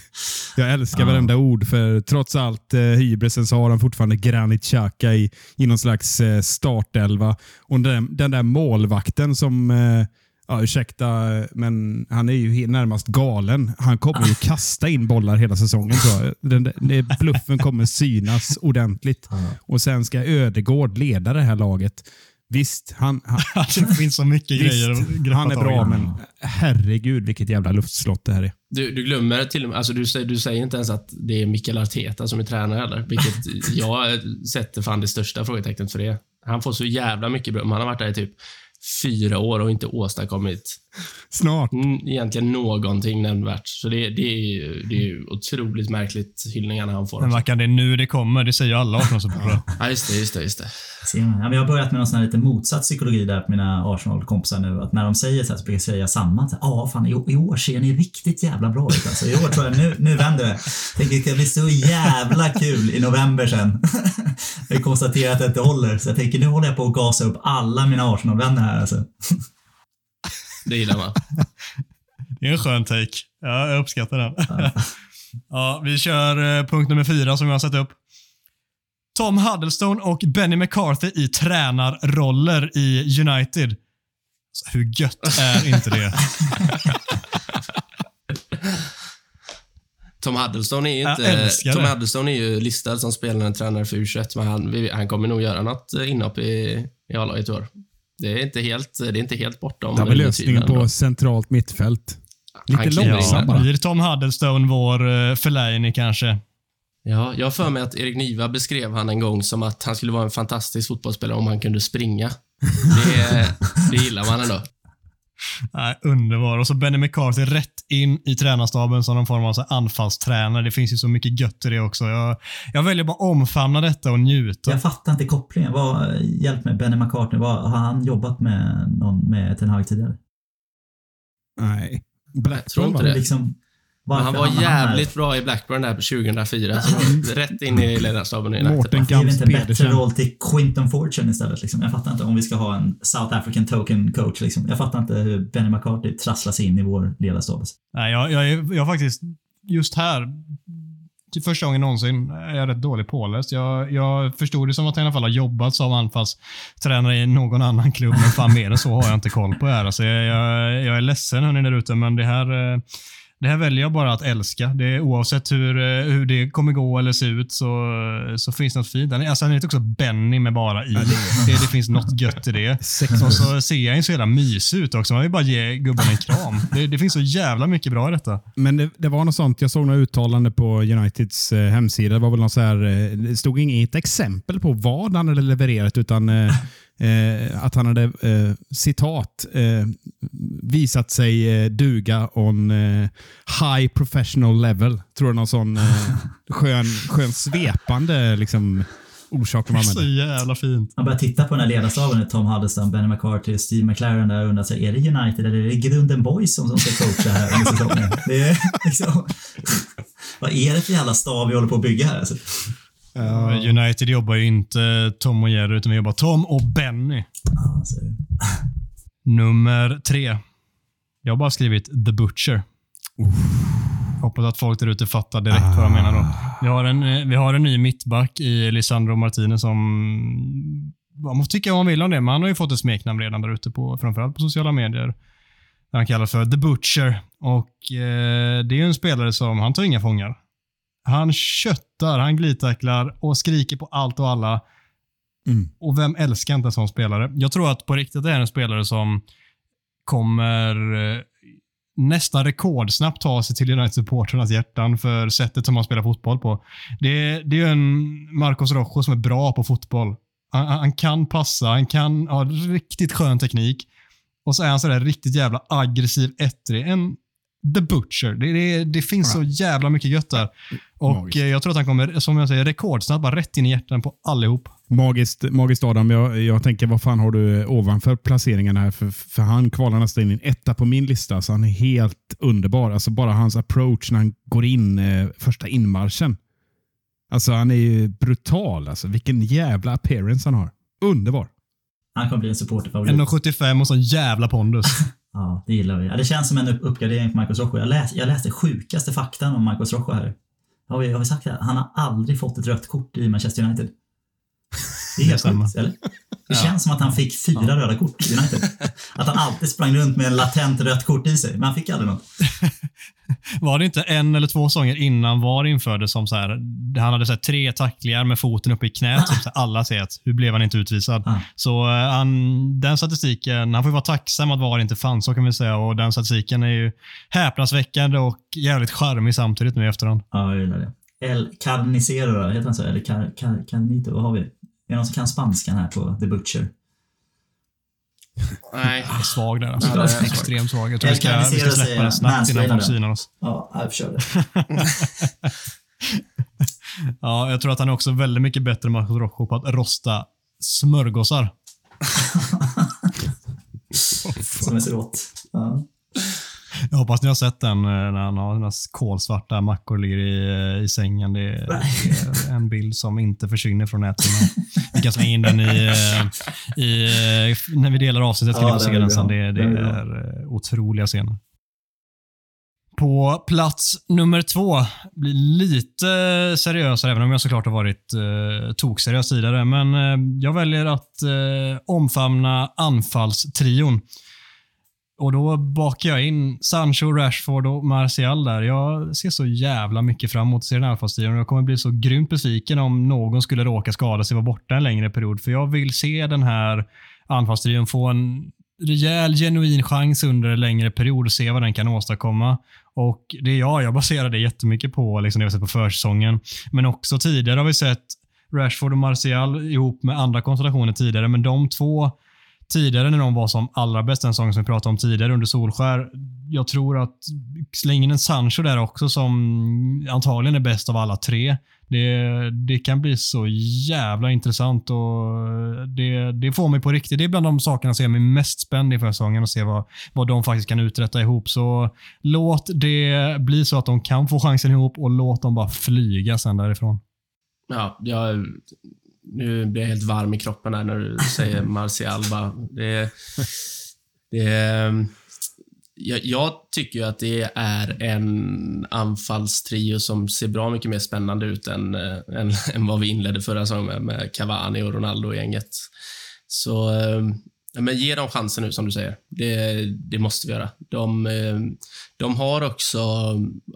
jag älskar Ja. varenda ord, för trots allt eh, hybrisen så har de fortfarande Granit Xhaka i, i någon slags eh, startelva. Och den, den där målvakten som... Eh, Ja, ursäkta, men han är ju närmast galen. Han kommer ju kasta in bollar hela säsongen. jag. Den, den, bluffen kommer synas ordentligt. Och sen ska Ödegård leda det här laget. Visst, han, han, det finns så mycket grejer att visst, greppa han är har, men herregud vilket jävla luftslott det här är. Du, du glömmer till och med, alltså du, säger- du säger inte ens att det är Mikael Arteta som är tränare heller, vilket jag sätter fan det största frågetecknet för det. Han får så jävla mycket beröm. Han har varit där i typ fyra år och inte åstadkommit Snart. mm, egentligen någonting nämnvärt. Så det, det, är, ju- det är otroligt märkligt hyllningarna han får. Men Mackan, det är nu det kommer. Det säger ju alla Arsenal-supportrar. Ja, just det, just det, just det. Ja, jag har börjat med någon sån här lite motsatt psykologi där på mina Arsenal-kompisar nu. Att när de säger så här så brukar jag säga samma. Ja, fan i, i år ser ni riktigt jävla bra ut alltså. I år tror jag, nu, nu vänder det. Tänker det ska bli så jävla kul i november sen. jag konstaterar att det inte håller. Så jag tänker nu håller jag på att gasa upp alla mina Arsenal-vänner här alltså. Det gillar man. Det är en skön take. Ja, jag uppskattar den. ja, vi kör eh, punkt nummer fyra som jag har satt upp. Tom Huddlestone och Benny McCarthy i tränarroller i United. Så hur gött är inte det? Tom Huddlestone är ju inte... Tom. Huddlestone är ju listad som spelande tränare för U21, men han, han kommer nog göra något eh, inhopp i, i A-laget i år. Det är inte helt, det är inte helt bortom. Det är eh, lösningen på centralt mittfält. Lite kliver in långsam där. bara. Blir Tom Huddlestone vår uh, Fellaini kanske? Ja, jag har för mig att Erik Niva beskrev han en gång som att han skulle vara en fantastisk fotbollsspelare om han kunde springa. Det, det gillar man ändå. Nej, underbar. Och så Benny McCarthy rätt in i tränarstaben som någon form av så anfallstränare. Det finns ju så mycket gött i det också. Jag, jag väljer bara omfamna detta och njuta. Jag fattar inte kopplingen. Vad, hjälp mig, Benny McCartney. Vad, har han jobbat med någon med Ten Hag tidigare? Nej. Jag tror inte det. Liksom, Men han var här? jävligt bra i Blackburn där på 2004. Så rätt in i ledarstaben i United. Gams inte en bättre roll till Quinton Fortune istället? Liksom? Jag fattar inte om vi ska ha en South African token coach. Liksom. Jag fattar inte hur Benny McCarthy trasslar sig in i vår ledarstab. Nej, jag, jag, är- jag faktiskt, just här, till första gången någonsin, är jag rätt dålig påläst. Jag, jag förstod det som att jag i alla fall har jobbat som anfallstränare i någon annan klubb, men fan mer än så har jag inte koll på det här. Alltså, jag, jag, jag är ledsen hörni där ute, men det här, eh, det här väljer jag bara att älska. Det är, oavsett hur, eh, hur det kommer gå eller se ut så, så finns det något fint. Alltså, han heter också Benny med bara i. Det, det finns något gött i det. Och så ser han ju så jävla mysig ut också. Man vill bara ge gubben en kram. Det, det finns så jävla mycket bra i detta. Men det, det var något sånt, jag såg några uttalande på Uniteds eh, hemsida. Det var väl något så här, eh, det stod inget exempel på vad han hade levererat, utan eh, att han hade, eh, citat, eh, visat sig eh, duga on eh, high professional level. Tror jag någon sån eh, skön, skön svepande liksom, orsak de Så använde. jävla fint. Man börjar titta på den här ledarstaben, Tom Huddleston, Benny McCarthy, Steve McLaren där och undrar sig, är det United eller är det Grunden Boys som, som ska coacha här under säsongen? Det är liksom, vad är det för jävla stav vi håller på att bygga här? Alltså, United jobbar ju inte Tom och Jerry, utan vi jobbar Tom och Benny. alltså, Nummer tre. Jag har bara skrivit The Butcher. Hoppas att folk där ute fattar direkt vad jag menar då. Vi har, en, vi har en ny mittback i Lisandro Martinez som... Man får tycka vad man vill om det, men han har ju fått ett smeknamn redan där ute, på, framförallt på sociala medier. Han kallas för The Butcher. Och eh, Det är ju en spelare som, han tar inga fångar. Han köttar, han glidtacklar och skriker på allt och alla. Mm. Och vem älskar inte en sån spelare? Jag tror att på riktigt det är en spelare som kommer eh, nästan rekordsnabbt ta sig till United-supportrarnas hjärtan för sättet som han spelar fotboll på. Det, är- det är en Marcos Rojo som är bra på fotboll. Han, han kan passa, han kan ha riktigt skön teknik och så är han sådär riktigt jävla aggressiv, ettrig. En The Butcher. Det, det, det finns så jävla mycket gött där. Och Magiskt. eh, jag tror att han kommer, som jag säger, rekordsnabbt bara rätt in i hjärtan på allihop. Magiskt, magiskt Adam. Jag, jag tänker, vad fan har du ovanför placeringarna här? För, för han kvalar nästan in en etta på min lista. Så han är helt underbar. Alltså bara hans approach när han går in eh, första inmarschen. Alltså han är ju brutal. Alltså. Vilken jävla appearance han har. Underbar. han kommer bli en supporterfavorit. 1,75 och sån jävla pondus. Ja, det gillar vi. Ja, det känns som en uppgradering på Marcos Rojo. Jag, läs, jag läste sjukaste faktan om Marcos Rojo här. Har vi, har vi sagt det? Han har aldrig fått ett rött kort i Manchester United. Det är helt sjukt, eller? Det känns som att han fick fyra röda kort i United. Att han alltid sprang runt med en latent rött kort i sig, men han fick aldrig något. Var det inte en eller två säsonger innan VAR infördes som så här, han hade så här, tre tacklingar med foten uppe i knät. Typ, alla säger att hur blev han inte utvisad? Ah. Så eh, han, den statistiken, han får vara tacksam att VAR inte fanns, så kan vi säga. Och den statistiken är ju häpnadsväckande och jävligt charmig samtidigt nu i efterhand. Ja, jag gillar det. El Carnicero, heter han så? Eller Car, Car, Carnito, vad har vi? Är det någon som kan spanskan här på The Butcher? Nej. Jag är svag där. Alltså. Ja, det är svag. Extremt svag. Jag tror vi El ska, vi ska släppa den snabbt innan folk synar oss. Ja, jag kör det. Ja, jag tror att han är också väldigt mycket bättre än Marcos Rojo på att rosta smörgåsar. Som är så gott. Ja. Jag hoppas ni har sett den eh, när han har sina kolsvarta mackor ligger i, eh, i sängen. Det är, det är en bild som inte försvinner från näthinnan. Vi kan slänga in den i, eh, i, eh, när vi delar avsnittet. Kan Ja, se den sen. Det, det är eh, otroliga scener. På plats nummer två blir lite seriösare, även om jag såklart har varit eh, tokseriös tidigare. Men eh, jag väljer att eh, omfamna anfallstrion. Och då bakar jag in Sancho, Rashford och Martial där. Jag ser så jävla mycket fram emot att se den här anfallstrion och jag kommer bli så grymt besviken om någon skulle råka skada sig och vara borta en längre period. För jag vill se den här anfallstrion få en rejäl, genuin chans under en längre period och se vad den kan åstadkomma. Och det är jag, jag baserar det jättemycket på liksom det vi har sett på försäsongen. Men också tidigare har vi sett Rashford och Martial ihop med andra konstellationer tidigare, men de två tidigare när de var som allra bäst, den säsongen som vi pratade om tidigare under Solskär. Jag tror att släng in en Sancho där också som antagligen är bäst av alla tre. Det, det kan bli så jävla intressant och det, det får mig på riktigt. Det är bland de sakerna som gör mig mest spänd inför säsongen och se vad, vad de faktiskt kan uträtta ihop. Så låt det bli så att de kan få chansen ihop och låt dem bara flyga sen därifrån. Ja, jag, nu blir jag helt varm i kroppen här när du säger Martial. Bara. Det, det, jag, jag tycker att det är en anfallstrio som ser bra mycket mer spännande ut än, eh, än, än vad vi inledde förra säsongen med, med Cavani och Ronaldo-gänget. Så eh, ja, men ge dem chansen nu, som du säger. Det, det måste vi göra. De, eh, de har också...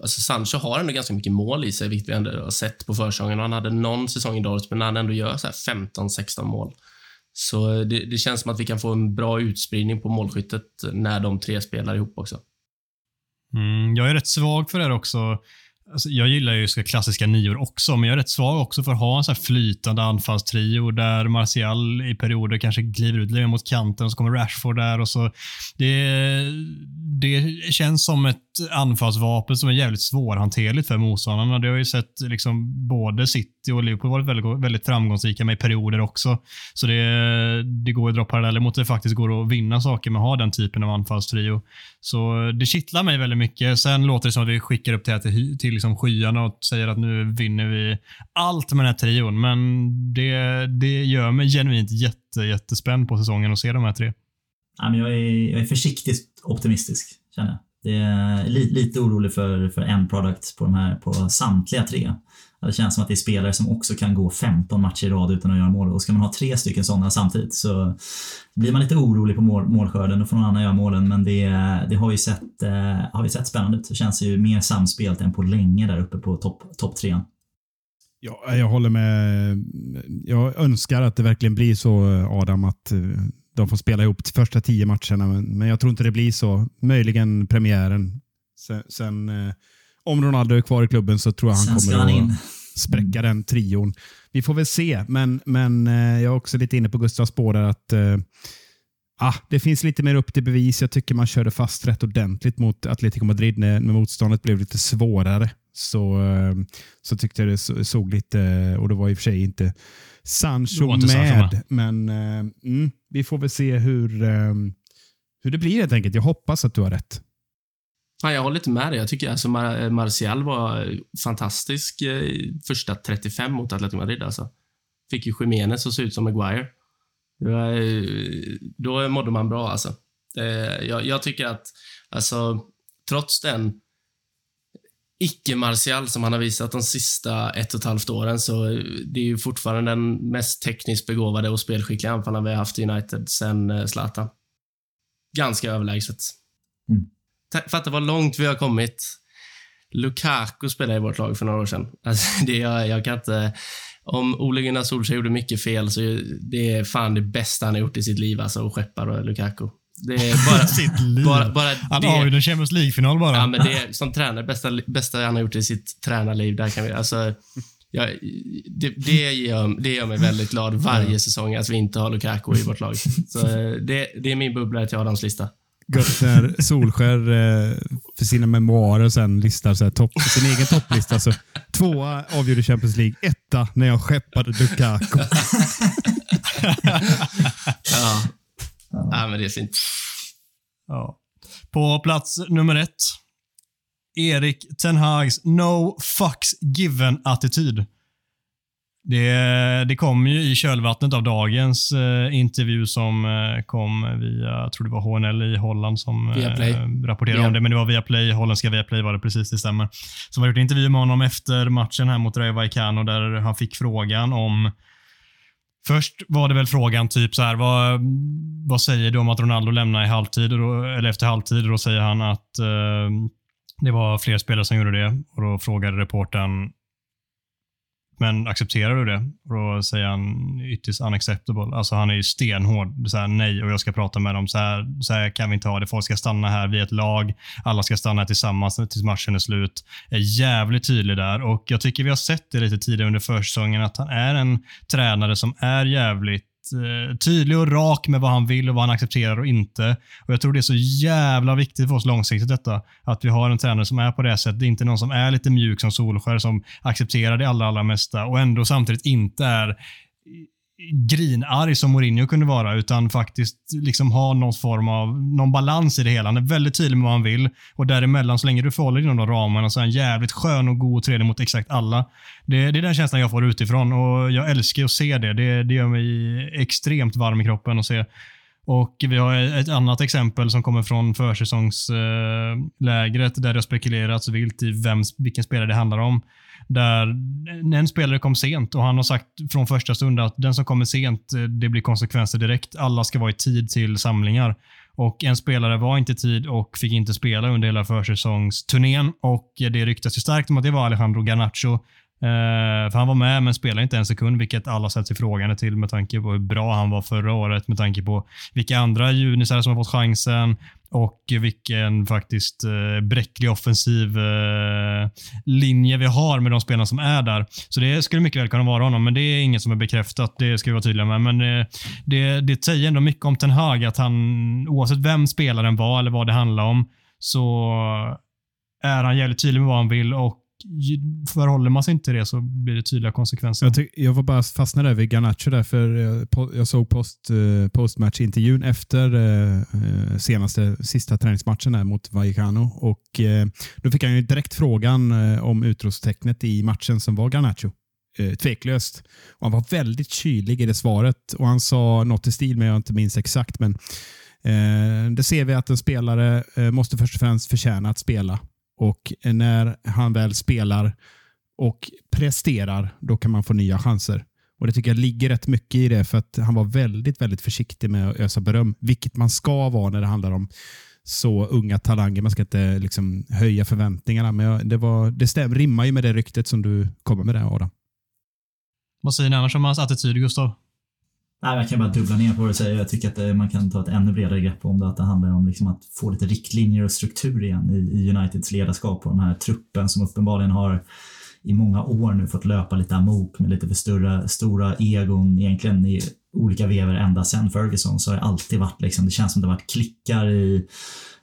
Alltså Sancho har ändå ganska mycket mål i sig, vilket vi ändå har sett på försäsongen. Han hade någon säsong i Dortmund, men han ändå gör 15-16 mål. Så eh, det, det känns som att vi kan få en bra utspridning på målskyttet när de tre spelar ihop också. Mm, jag är rätt svag för det här också. Alltså, jag gillar ju klassiska nior också, men jag är rätt svag också för att ha en sån här flytande anfallstrio där Martial i perioder kanske glider ut lite mot kanten och så kommer Rashford där och så. Det, det känns som ett anfallsvapen som är jävligt svårhanterligt för motståndarna. Det har ju sett liksom både City och Liverpool varit väldigt, väldigt framgångsrika med i perioder också. Så det, det går att dra paralleller mot att det faktiskt går att vinna saker med att ha den typen av anfallstrio. Så det kittlar mig väldigt mycket. Sen låter det som att vi skickar upp det här till, till liksom skyarna och säger att nu vinner vi allt med den här trion. Men det, det gör mig genuint jätte, jättespänd på säsongen att se de här tre. Ja, men jag, är, jag är försiktigt optimistisk, känner jag. Det är li, lite orolig för, för en product på, de här, på samtliga tre. Det känns som att det är spelare som också kan gå 15 matcher i rad utan att göra mål. Och ska man ha tre stycken sådana samtidigt så blir man lite orolig på mål, målskörden och får någon annan göra målen. Men det, det har ju sett, eh, har ju sett spännande ut. Det känns ju mer samspelt än på länge där uppe på topp top trean. Ja, jag håller med. Jag önskar att det verkligen blir så, Adam, att eh, de får spela ihop de första tio matcherna. Men, men jag tror inte det blir så. Möjligen premiären. Sen, sen eh, om Ronaldo är kvar i klubben så tror jag han Sen kommer han att in. spräcka den trion. Vi får väl se, men, men eh, jag är också lite inne på Gustavs spår där att eh, ah, det finns lite mer upp till bevis. Jag tycker man körde fast rätt ordentligt mot Atletico Madrid när, när motståndet blev lite svårare. Så, eh, så tyckte jag det så- såg lite, och det var i och för sig inte Sancho inte Sancho med, men eh, mm, vi får väl se hur, hur det blir helt enkelt. Jag hoppas att du har rätt. Fan, jag håller inte med dig. Jag tycker alltså Mar eh, Martial var eh, fantastisk eh, första 35 mot Atletico Madrid. Alltså. Fick ju Jiménez att se ut som Maguire. Det var, eh, då mådde man bra alltså. Eh, jag, jag tycker att, alltså, trots den icke-Martial som han har visat de sista ett och ett halvt åren så det är ju fortfarande den mest tekniskt begåvade och spelskickliga anfallaren vi har haft i United sen Zlatan. Ganska överlägset. Mm. Ta- Fatta vad långt vi har kommit. Lukaku spelade i vårt lag för några år sedan. Alltså, det, jag, jag kan inte... Om Ole Gunnar Solskjaer gjorde mycket fel så det är fan det bästa han har gjort i sitt liv, alltså, att skeppa och Lukaku. Det är bara... Sitt liv. bara, bara Han det, har ju en Champions League-final bara. Ja, men det är, som tränare, bästa, bästa han har gjort i sitt tränarliv. Där kan vi, alltså, jag, det, det, gör, det gör mig väldigt glad varje säsong att vi inte har Lukaku i vårt lag. Så, eh, det, det är min bubbla till Adams lista. Gött när Solskär eh, för sina memoarer sen listar så här, topp, sin egen topplista. Så, tvåa avgjorde Champions League, etta när jag skeppade Lukaku. Ja. ja, men det är fint. Ja. På plats nummer ett. Erik Ten Hags no fucks given-attityd. Det, det kom ju i kölvattnet av dagens eh, intervju som eh, kom via, jag tror det var HNL i Holland som eh, rapporterade Via- om det, men det var via Play, holländska Viaplay var det precis, det stämmer. Som har gjort intervju med honom efter matchen här mot Rayo Vallecano där han fick frågan om Först var det väl frågan typ så här, vad, vad säger du om att Ronaldo lämnar i halvtid, då, eller efter halvtid? Och då säger han att eh, det var fler spelare som gjorde det. Och Då frågade reportern, men accepterar du det? Och Då säger han, it is unacceptable. Alltså han är ju stenhård. Så här, nej, och jag ska prata med dem. Så här, så här kan vi inte ha det. Folk ska stanna här, vi är ett lag. Alla ska stanna här tillsammans tills matchen är slut. Är jävligt tydlig där och jag tycker vi har sett det lite tidigare under försäsongen att han är en tränare som är jävligt eh, tydlig och rak med vad han vill och vad han accepterar och inte. Och Jag tror det är så jävla viktigt för oss långsiktigt detta. Att vi har en tränare som är på det här sättet. Det är inte någon som är lite mjuk som Solskär som accepterar det allra, allra mesta och ändå samtidigt inte är grinarg som Mourinho kunde vara, utan faktiskt liksom ha någon form av någon balans i det hela. Han är väldigt tydlig med vad han vill och däremellan, så länge du förhåller dig inom de ramarna, så är han jävligt skön och god och trevlig mot exakt alla. Det, det är den känslan jag får utifrån och jag älskar att se det. Det, det gör mig extremt varm i kroppen att se. Och Vi har ett annat exempel som kommer från försäsongslägret där det har spekulerats vilt i vem, vilken spelare det handlar om. Där en spelare kom sent och han har sagt från första stund att den som kommer sent, det blir konsekvenser direkt. Alla ska vara i tid till samlingar. Och En spelare var inte i tid och fick inte spela under hela försäsongsturnén. Och Det ryktas ju starkt om att det var Alejandro Garnacho. Uh, för han var med men spelade inte en sekund, vilket alla ställt sig frågande till med tanke på hur bra han var förra året, med tanke på vilka andra junisar som har fått chansen och vilken faktiskt uh, bräcklig offensiv uh, linje vi har med de spelarna som är där. Så det skulle mycket väl kunna vara honom, men det är inget som är bekräftat. Det ska vi vara tydliga med. Men uh, det, det säger ändå mycket om Ten Hag, att han, oavsett vem spelaren var eller vad det handlar om, så är han jävligt tydlig med vad han vill och förhåller man sig inte till det så blir det tydliga konsekvenser. Jag, tyck, jag var bara fastnad där vid Garnacho där, för eh, jag, jag såg post, eh, postmatchintervjun efter eh, eh, senaste, sista träningsmatchen där mot Vallecano. Och, eh, då fick han ju direkt frågan eh, om utropstecknet i matchen som var Garnacho. Eh, tveklöst. Och han var väldigt kylig i det svaret och han sa något i stil med, jag inte minns exakt, men eh, det ser vi att en spelare eh, måste först och främst förtjäna att spela. Och när han väl spelar och presterar, då kan man få nya chanser. Och Det tycker jag ligger rätt mycket i det, för att han var väldigt, väldigt försiktig med att ösa beröm, vilket man ska vara när det handlar om så unga talanger. Man ska inte liksom höja förväntningarna, men jag- det, var, det stäm, rimmar ju med det ryktet som du kommer med där, Adam. Vad säger ni annars om hans attityd, Gustav? Nej, jag kan bara dubbla ner på det och säga jag tycker att eh, man kan ta ett ännu bredare grepp om det. Att det handlar om liksom att få lite riktlinjer och struktur igen i, i Uniteds ledarskap och den här truppen som uppenbarligen har i många år nu fått löpa lite amok med lite för stora, stora egon egentligen i olika vever ända sedan Ferguson så har det alltid varit liksom, det känns som det har varit klickar i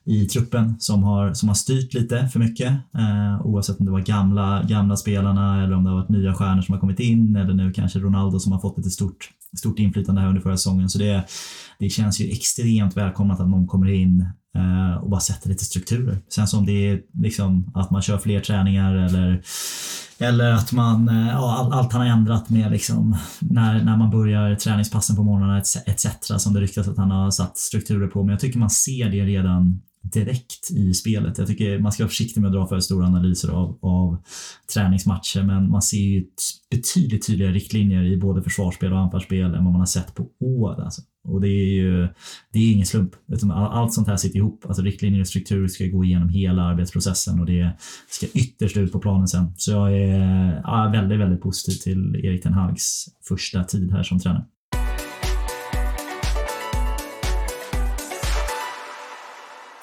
i truppen som har, som har styrt lite för mycket. Eh, oavsett om det var gamla, gamla spelarna eller om det har varit nya stjärnor som har kommit in eller nu kanske Ronaldo som har fått lite stort, stort inflytande här under förra säsongen. Så det, det känns ju extremt välkomnat att någon kommer in Eh, och bara sätter lite strukturer. Sen som det är liksom att man kör fler träningar eller eller att man, eh, ja, all- allt han har ändrat med liksom när, när man börjar träningspassen på morgnarna etc. som det ryktas att han har satt strukturer på. Men jag tycker man ser det redan, direkt i spelet. Jag tycker man ska vara försiktig med att dra för stora analyser av, av träningsmatcher, men man ser ju betydligt tydligare riktlinjer i både försvarsspel och anfallsspel än vad man har sett på år. Alltså. Och det är ju det är ingen slump. Utan allt sånt här sitter ihop. Alltså riktlinjer och struktur ska gå igenom hela arbetsprocessen och det ska ytterst ut på planen sen. Så jag är ja, väldigt, väldigt positiv till Erik Ten Hags första tid här som tränare.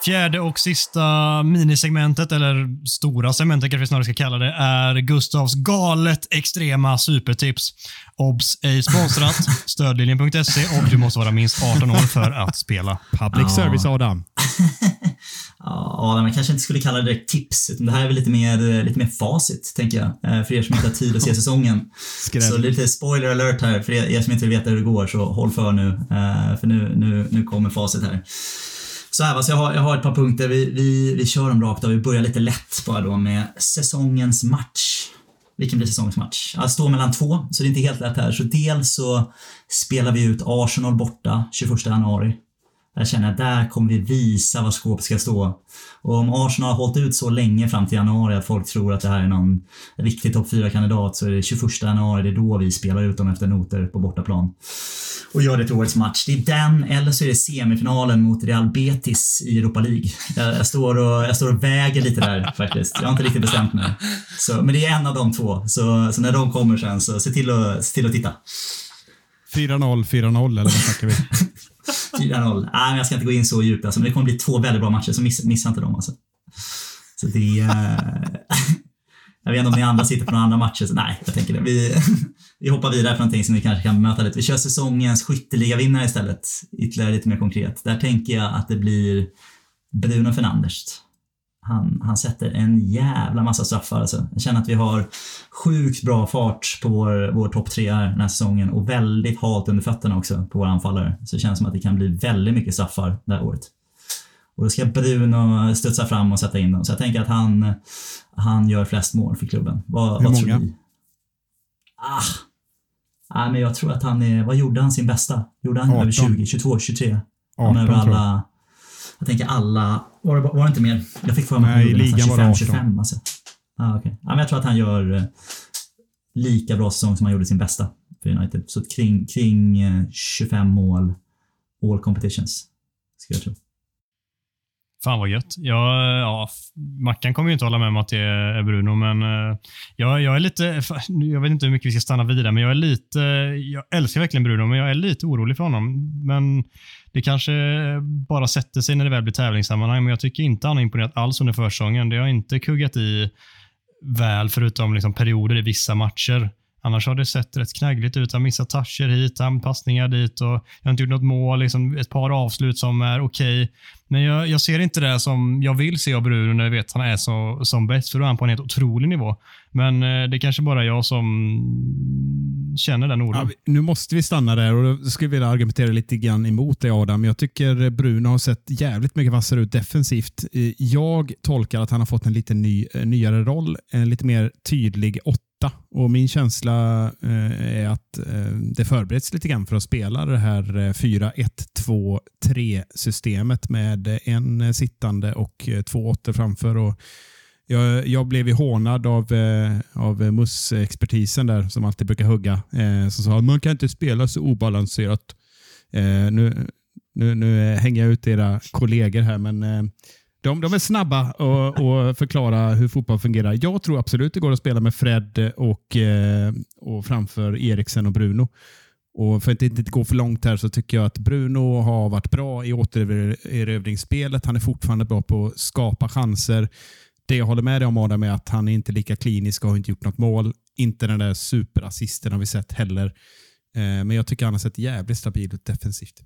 Fjärde och sista minisegmentet, eller stora segmentet kanske vi snarare ska kalla det, är Gustavs galet extrema supertips. Obs! ej sponsrat, stödlinjen.se och du måste vara minst 18 år för att spela. Public Ja. service, Adam. Ja, man kanske inte skulle kalla det direkt tips, utan det här är väl lite mer, lite mer facit, tänker jag. Eh, För er som inte har tid att se säsongen. Skräll. Så lite spoiler alert här, för er er som inte vill veta hur det går, så håll för nu. eh, För nu, nu, nu kommer facit här. Så här, va, så jag, har, jag har ett par punkter. Vi, vi, vi kör dem rakt av. Vi börjar lite lätt bara då med säsongens match. Vilken blir säsongens match? Jag står mellan två, så det är inte helt lätt här. Så dels så spelar vi ut Arsenal borta 21 januari. Där känner jag, där kommer vi visa var skåpet ska stå. Och om Arsenal har hållit ut så länge fram till januari att folk tror att det här är någon riktig topp 4-kandidat så är det 21 januari, det är då vi spelar ut dem efter noter på bortaplan. Och gör det till årets match. Det är den, eller så är det semifinalen mot Real Betis i Europa League. Jag, jag, står, och, jag står och väger lite där faktiskt. Jag har inte riktigt bestämt mig. Så, men det är en av de två. Så, så när de kommer sen så se till att, se till att titta. 4-0, 4-0 eller vad snackar vi? 4-0. Nej, men jag ska inte gå in så djupt. Alltså, men det kommer bli två väldigt bra matcher, så miss, missa inte dem. Alltså. Så det... Eh, jag vet inte om ni andra sitter på några andra matcher. Så nej, jag tänker det. Vi, vi hoppar vidare för någonting som vi kanske kan bemöta lite. Vi kör säsongens skytteligavinnare istället. Ytterligare lite mer konkret. Där tänker jag att det blir Bruno Fernandes. Han, han sätter en jävla massa straffar. Alltså. Jag känner att vi har sjukt bra fart på vår, vår topp tre här den här säsongen och väldigt halt under fötterna också på våra anfallare. Så det känns som att det kan bli väldigt mycket straffar det här året. Och då ska Bruno studsa fram och sätta in dem. Så jag tänker att han, han gör flest mål för klubben. Vad, Hur vad tror många? ni? Ah. Ah, men jag tror att han är... Vad gjorde han sin bästa? Gjorde han 18. över 20, 22, 23? 18 över tror alla... Jag tänker alla... Var det, var det inte mer? Jag fick för mig att Nej, han gjorde i ligan nästan var det 25, 18. 25 alltså. Ah, okay. ja, men Jag tror att han gör eh, lika bra säsong som han gjorde sin bästa för United. Så kring, kring eh, 25 mål, all competitions. Ska jag tro. Fan vad gött. Jag, ja, Mackan kommer ju inte hålla med om att det är Bruno, men eh, jag, jag är lite... Jag vet inte hur mycket vi ska stanna vid där, men jag är lite... Jag älskar verkligen Bruno, men jag är lite orolig för honom. Men det kanske bara sätter sig när det väl blir tävlingssammanhang, men jag tycker inte han har imponerat alls under försäsongen. Det har inte kuggat i väl, förutom liksom perioder i vissa matcher. Annars har det sett rätt knaggligt ut. Han missar toucher hit, han passningar dit och jag har inte gjort något mål. Liksom ett par avslut som är okej. Men jag, jag ser inte det som jag vill se av Bruno när jag vet att han är så, som bäst, för då är han på en helt otrolig nivå. Men eh, det är kanske bara jag som känner den oron. Ja, nu måste vi stanna där och då skulle jag vilja argumentera lite grann emot dig Adam. Jag tycker Bruno har sett jävligt mycket vassare ut defensivt. Eh, jag tolkar att han har fått en lite ny, eh, nyare roll, en lite mer tydlig åtta. Och Min känsla eh, är att eh, det förbereds lite grann för att spela det här eh, 4-1-2-3 systemet med en eh, sittande och eh, två åttor framför. Och jag, jag blev ju hånad av, eh, av MUS-expertisen där som alltid brukar hugga. Eh, som sa att man kan inte spela så obalanserat. Eh, nu, nu, nu hänger jag ut era kollegor här, men eh, de, de är snabba att förklara hur fotboll fungerar. Jag tror absolut det går att spela med Fred och, eh, och framför Eriksen och Bruno. Och för att inte gå för långt här så tycker jag att Bruno har varit bra i återerövringsspelet. Han är fortfarande bra på att skapa chanser. Det jag håller med dig om Adam är att han är inte lika klinisk och har inte gjort något mål. Inte den där superassisten har vi sett heller. Eh, men jag tycker han har sett jävligt stabil ut defensivt.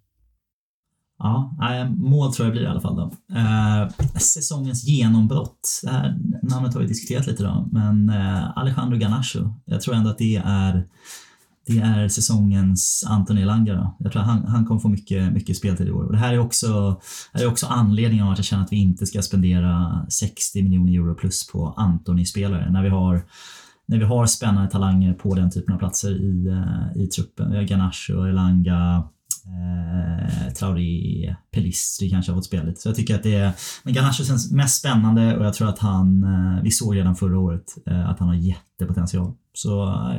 Ja, mål tror jag blir i alla fall. Då. Eh, säsongens genombrott. Det här namnet har vi diskuterat lite då, men eh, Alejandro Ganacho. Jag tror ändå att det är, det är säsongens Anthony Elanga. Då. Jag tror att han, han kommer få mycket, mycket speltid i år. Och det här är också, här är också anledningen av att jag känner att vi inte ska spendera 60 miljoner euro plus på Anthony-spelare. När vi har när vi har spännande talanger på den typen av platser i, eh, i truppen. Vi har Ganacho, Elanga, eh, eh, Traoré, Pelistri kanske har fått spela lite. Så jag tycker att det är... Men Garnacho känns mest spännande och jag tror att han... eh, Vi såg redan förra året eh, att han har jättepotential. Så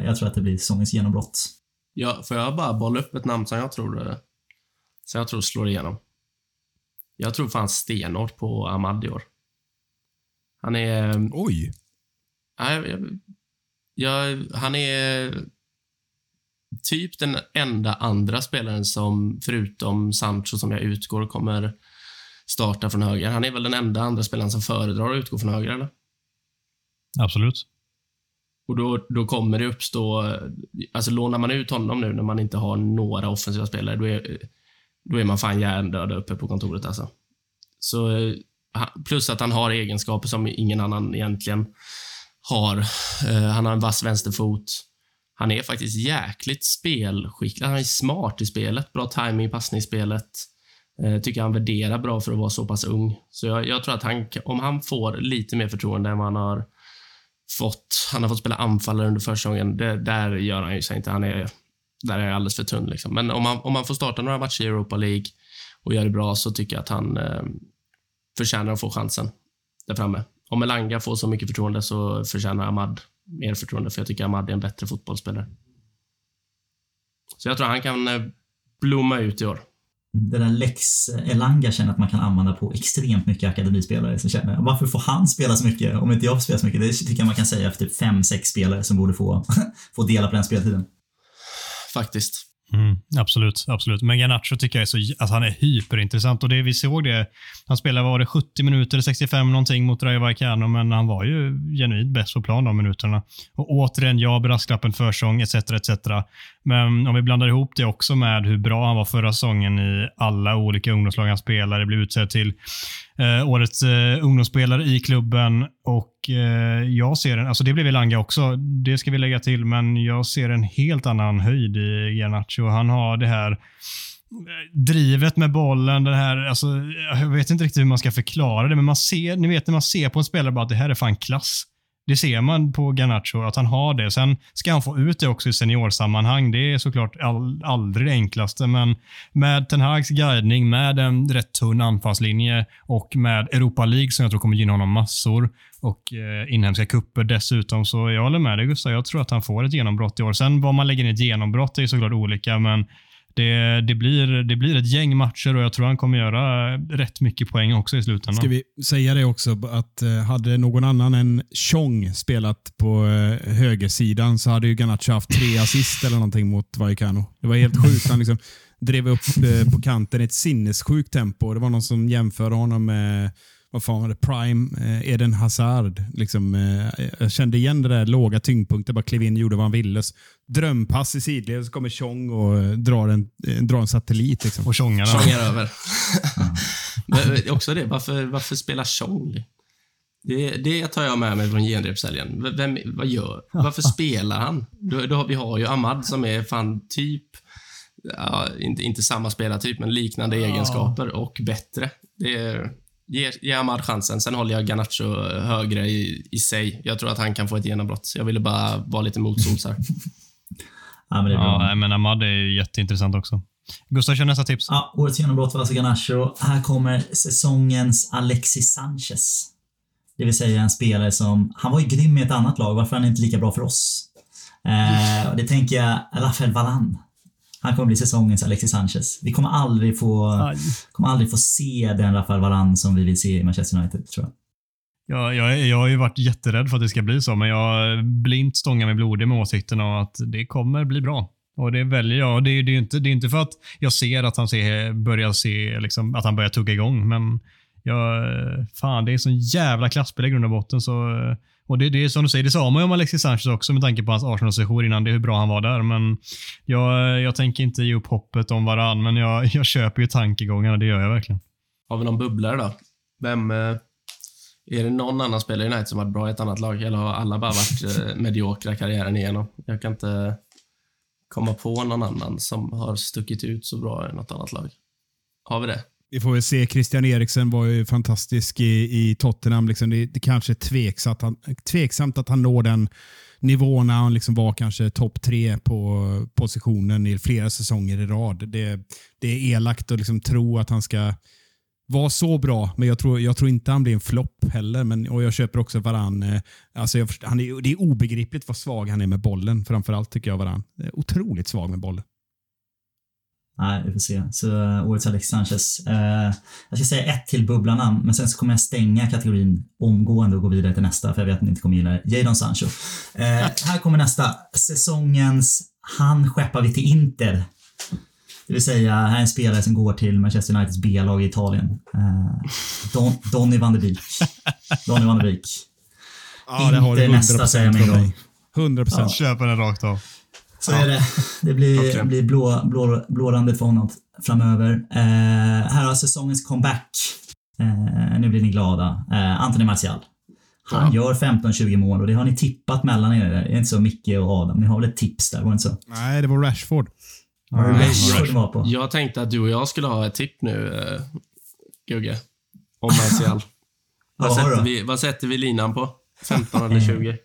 jag tror att det blir säsongens genombrott. Ja, får jag bara bolla upp ett namn som jag tror, som jag tror slår igenom? Jag tror fan stenhårt på Ahmad i år. Han är... Oj! Nej, jag, jag, han är typ den enda andra spelaren som, förutom Sancho, som jag utgår kommer starta från höger. Han är väl den enda andra spelaren som föredrar att utgå från höger, eller? Absolut. Och då, då kommer det uppstå... Alltså lånar man ut honom nu när man inte har några offensiva spelare, då är, då är man fan hjärndöd uppe på kontoret alltså. Så, eh, plus att han har egenskaper som ingen annan egentligen har. Eh, han har en vass vänsterfot. Han är faktiskt jäkligt spelskicklig. Han är smart i spelet. Bra timing i passningsspelet. Eh, tycker han värderar bra för att vara så pass ung. Så jag, jag tror att han, om han får lite mer förtroende än vad han har fått. Han har fått spela anfallare under försäsongen. Det, där gör han ju sig inte. Han är, där är alldeles för tunn. Liksom. Men om han, om han får starta några matcher i Europa League och gör det bra så tycker jag att han eh, förtjänar att få chansen där framme. Om Elanga får så mycket förtroende så förtjänar Ahmad mer förtroende, för jag tycker Ahmad är en bättre fotbollsspelare. Så jag tror han kan eh, blomma ut i år. Det där Lex Elanga känner att man kan använda på extremt mycket akademispelare. Så känner varför får han spela så mycket om inte jag får spela så mycket? Det tycker jag man kan säga efter fem, sex spelare som borde få, få dela på den speltiden. Faktiskt. Mm, absolut, absolut. Men Garnacho tycker jag är så, alltså han är hyperintressant och det vi såg det, han spelade, var det, 70 minuter, 65 någonting mot Rayo Vallecano, men han var ju genuint bäst på plan de minuterna. Och återigen, ja, brasklappen försång etc. etc. Men om vi blandar ihop det också med hur bra han var förra säsongen i alla olika ungdomslag han spelade, blev utsedd till eh, årets eh, ungdomsspelare i klubben och eh, jag ser en, alltså det blev Elanga också, det ska vi lägga till, men jag ser en helt annan höjd i Garnacho. Han har det här eh, drivet med bollen, den här, alltså, jag vet inte riktigt hur man ska förklara det, men man ser, ni vet när man ser på en spelare bara att det här är fan klass. Det ser man på Garnacho, att han har det. Sen ska han få ut det också i seniorsammanhang. Det är såklart all, aldrig det enklaste, men med Ten Hags guidning, med en rätt tunn anfallslinje och med Europa League som jag tror kommer gynna honom massor och eh, inhemska kupper dessutom. Så jag håller med dig Gustav. Jag tror att han får ett genombrott i år. Sen vad man lägger in i ett genombrott är såklart olika, men det, det, blir, det blir ett gäng matcher och jag tror han kommer göra rätt mycket poäng också i slutändan. Ska vi säga det också att eh, hade någon annan än Chong spelat på eh, högersidan så hade ju Garnacho haft tre assist eller någonting mot Vallecano. Det var helt sjukt. Han liksom drev upp eh, på kanten i ett sinnessjukt tempo. Det var någon som jämförde honom med vad fan var det? Prime, eh, Eden Hazard. Liksom, eh, jag kände igen det där låga tyngdpunkten, bara klev in och gjorde vad han ville. Så Drömpass i sidled, så kommer Chong och eh, drar en, eh, drar en satellit. Liksom. Och tjongar Tjongar över. Men också det, varför, varför spela Tjong? Det, det tar jag med mig från genrepshelgen. Vem, vad gör, varför spelar han? Då, då, har- vi har ju Ahmad som är fan typ, ja, inte, inte samma spelartyp, men liknande egenskaper och bättre. Det är, ge, ge Ahmad chansen. Sen håller jag Garnacho högre i, i sig. Jag tror att han kan få ett genombrott. Jag ville bara vara lite motsols här. Ja, men det är bra. Ja, men Ahmad är ju jätteintressant också. Gustav, kör nästa tips. Ja, årets genombrott var alltså Garnacho. Här kommer säsongens Alexis Sanchez. Det vill säga en spelare som... Han var ju grym i ett annat lag. Varför är han inte lika bra för oss? Eh, och det tänker jag Rafael Varan. Han kommer bli säsongens Alexis Sanchez. Vi kommer aldrig få, Aj. kommer aldrig få se den Rafael Varan som vi vill se i Manchester United, tror jag. Jag, jag, jag har ju varit jätterädd för att det ska bli så, men jag blint stångar mig blodig med åsikten om att det kommer bli bra. Och det väljer jag. Det, är- det, är inte, det är inte för att jag ser att han ser, börjar se, liksom, att han börjar tugga igång, men jag, fan, det är sån jävla klasspel i grund och botten. Så, och det, det är som du säger, det sa man ju om Alexis Sanchez också med tanke på hans Arsenal-session innan, det är hur bra han var där. Men jag, jag tänker inte ge upp hoppet om varann, men jag, jag köper ju tankegångarna, det gör jag verkligen. Har vi någon bubblare då? Vem... Eh, är det någon annan spelare i United som varit bra i ett annat lag? Eller har alla bara varit eh, mediokra karriären igenom? Jag kan inte komma på någon annan som har stuckit ut så bra i något annat lag. Har vi det? Vi får väl se. Christian Eriksen var ju fantastisk i, i Tottenham. Liksom det, det kanske är tveksamt, han, tveksamt att han når den nivån när han liksom var kanske topp tre på positionen i flera säsonger i rad. Det, det är elakt att liksom tro att han ska vara så bra, men jag tror, jag tror inte han blir en flopp heller. Men, och Jag köper också Varann. Eh, alltså jag, han är, det är obegripligt vad svag han är med bollen. Framförallt tycker jag Varann. Otroligt svag med bollen. Nej, vi får se. Så uh, årets Alex Sanchez. Uh, jag ska säga ett till bubblarnamn, men sen så kommer jag stänga kategorin omgående och gå vidare till nästa, för jag vet att ni inte kommer gilla det. Jadon Sancho. Uh, här kommer nästa. Säsongens Han skeppar vi till Inter. Det vill säga, här är en spelare som går till Manchester Uniteds B-lag i Italien. Don, Donny van de Beek. Donny van de Beek. Ja, det har du 100% nästa, säger jag med en gång. 100 procent. Köper den rakt av. Så är det. Det blir, Okej. blir blå, blå, blårandigt för honom framöver. Eh, här har säsongens comeback. Eh, nu blir ni glada. Eh, Anthony Martial. Han gör 15-20 mål och det har ni tippat mellan er. Det är inte så Micke och Adam. Ni har väl ett tips där, var det inte så? Nej, det var Rashford. Nej, det var på. Jag tänkte att du och jag skulle ha ett tipp nu, eh, Gugge. Om Martial. vad, sätter vi, vad sätter vi linan på? 15 eller 20?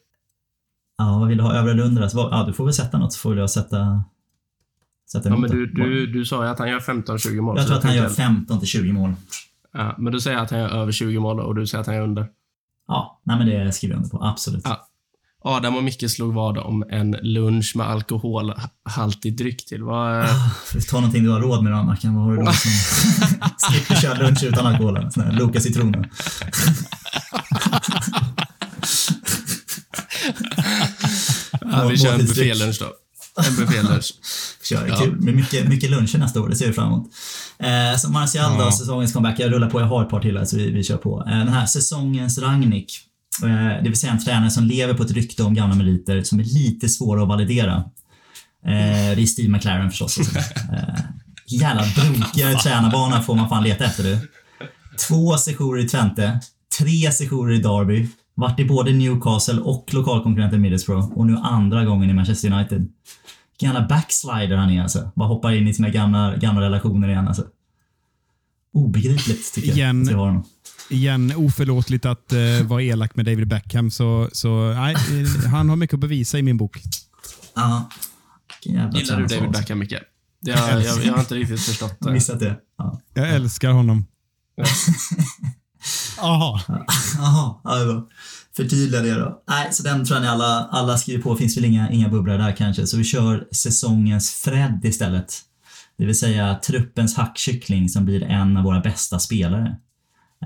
Ja, vad vill du ha? Över eller under? Alltså, vad- ja, du får väl sätta något så får jag sätta, sätta Ja, men du, du, du sa ju att han gör 15-20 mål. Jag så tror att han gör tänkte- 15 till 20 mål. Ja, men du säger att han gör över 20 mål och du säger att han gör under. Ja, nej men det skriver jag under på. Absolut. Ja. Adam och Micke slog vad om en lunch med alkoholhaltig dryck till. Vad, vi ta någonting du har råd med då, Mackan? Vad har du då som slipper köra lunch utan alkohol? Loka citroner. ja, vi kör en buffélunch då. En buffélunch. Kör. Ja. Kul. Med mycket, mycket luncher nästa år, det ser vi fram emot. Eh, så Martial då, säsongens comeback. Jag rullar på, jag har ett par till här, så vi, vi kör på. Eh, den här säsongens Rangnick. Eh, det vill säga en tränare som lever på ett rykte om gamla meriter som är lite svåra att validera. Eh, det är Steve McLaren förstås. Också. Eh, jävla brokigare tränarbana får man fan leta efter du. Två sessioner i Twente, tre sessioner i Derby, varit i både Newcastle och lokalkonkurrenten Middlesbrough och nu andra gången i Manchester United. Vilken jävla backslider han är alltså. Bara hoppar in i sina gamla, gamla relationer igen alltså. Obegripligt tycker jag. Igen. vi har honom. Igen, oförlåtligt att uh, vara elak med David Beckham. Så, så nej, eh, han har mycket att bevisa i min bok. Ja. Gillar du David. Beckham, Micke? Det har, jag, jag har inte riktigt förstått Jag det. missat det. Ja. Jag älskar honom. Jaha. Jaha, ja. Förtydliga det då. Nej, så den tror jag ni alla, alla skriver på. Finns väl inga, inga bubblor där kanske. Så vi kör säsongens Fred istället. Det vill säga truppens hackkyckling som blir en av våra bästa spelare.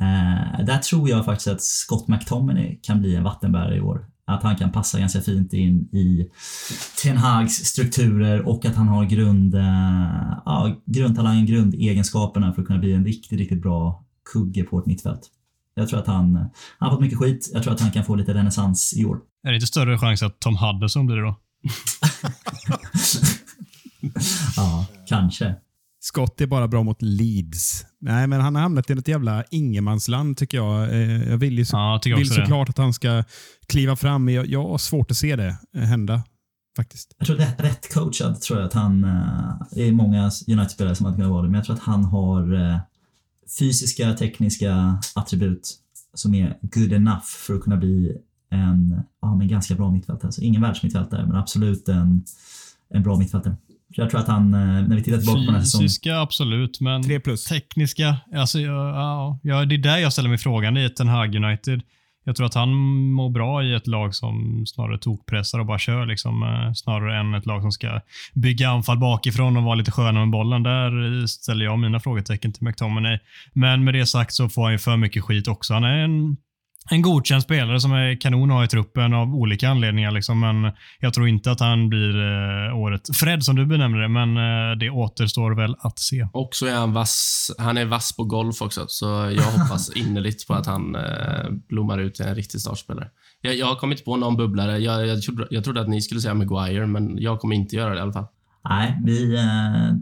Eh, där tror jag faktiskt att Scott McTominay kan bli en vattenbärare i år. Att han kan passa ganska fint in i Ten Hags strukturer och att han har grund, eh, ja, grundtalangen, grundegenskaperna för att kunna bli en riktigt, riktigt bra kugge på ett mittfält. Jag tror att han, han har fått mycket skit. Jag tror att han kan få lite renässans i år. Är det inte större chans att Tom Hudson blir det då? Ja, kanske. Scott är bara bra mot Leeds. Nej, men han har hamnat i ett jävla ingenmansland tycker jag. Eh, Jag vill ju så, Ja, jag vill såklart att han ska kliva fram, men jag, jag har svårt att se det eh, hända. Faktiskt. Jag tror rätt, rätt coachad tror jag att han... eh, Det är många United-spelare som hade kunnat vara det, men jag tror att han har eh, fysiska, tekniska attribut som är good enough för att kunna bli en ja, men ganska bra mittfältare. Alltså ingen världsmittfältare, men absolut en, en bra mittfältare. Så jag tror att han, eh, när vi tittar tillbaka på den här säsongen... Fysiska, absolut, men Tre plus. tekniska, alltså, ja, ja, det är där jag ställer mig frågan i Ten Hag United. Jag tror att han mår bra i ett lag som snarare tokpressar och bara kör, liksom, eh, snarare än ett lag som ska bygga anfall bakifrån och vara lite sköna med bollen. Där ställer jag mina frågetecken till McTominay. Men med det sagt så får han ju för mycket skit också. Han är en en godkänd spelare som är kanon att ha i truppen av olika anledningar. Liksom. Men jag tror inte att han blir eh, året Fred, som du benämner det, men eh, det återstår väl att se. Och så är han vass. Han är vass på golf också, så jag hoppas innerligt på att han eh, blommar ut till en riktig startspelare. Jag, jag har kommit på någon bubblare. Jag, jag, trodde, jag trodde att ni skulle säga Maguire, men jag kommer inte göra det i alla fall. Nej, vi, eh,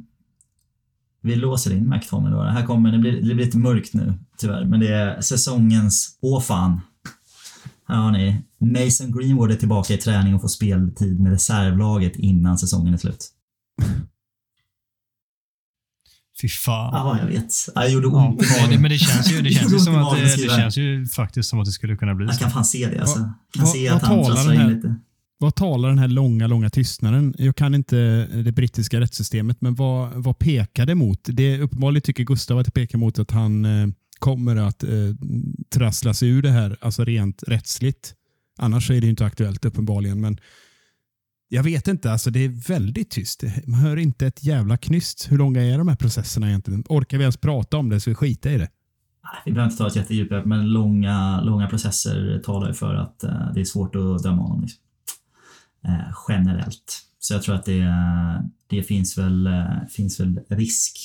vi låser in McTominay då. Det här kommer, det blir, det blir lite mörkt nu tyvärr, men det är säsongens åh fan. Här har ni. Mason Greenwood är tillbaka i träning och får speltid med reservlaget innan säsongen är slut. Fy fan. Ja, jag vet. Ja, Det gjorde Ja, ont men, det, men det känns ju, det känns ju som att magen det, det känns ju faktiskt som att det skulle kunna bli Jag så. kan fan se det alltså. Jag kan vad- se vad att han trasslar in lite. Vad talar den här långa, långa tystnaden? Jag kan inte eh, det brittiska rättssystemet, men vad, vad pekar det mot? Det, uppenbarligen tycker Gustav att det pekar mot att han eh, kommer att eh, trassla sig ur det här, alltså rent rättsligt. Annars är det ju inte aktuellt uppenbarligen, men jag vet inte, alltså det är väldigt tyst. Man hör inte ett jävla knyst. Hur långa är de här processerna egentligen? Orkar vi ens prata om det så vi i det? Vi behöver inte ta ett jättedjupt men långa, långa processer talar ju för att eh, det är svårt att döma honom. Liksom. Eh, generellt. Så jag tror att det, det finns, väl, eh, finns väl risk,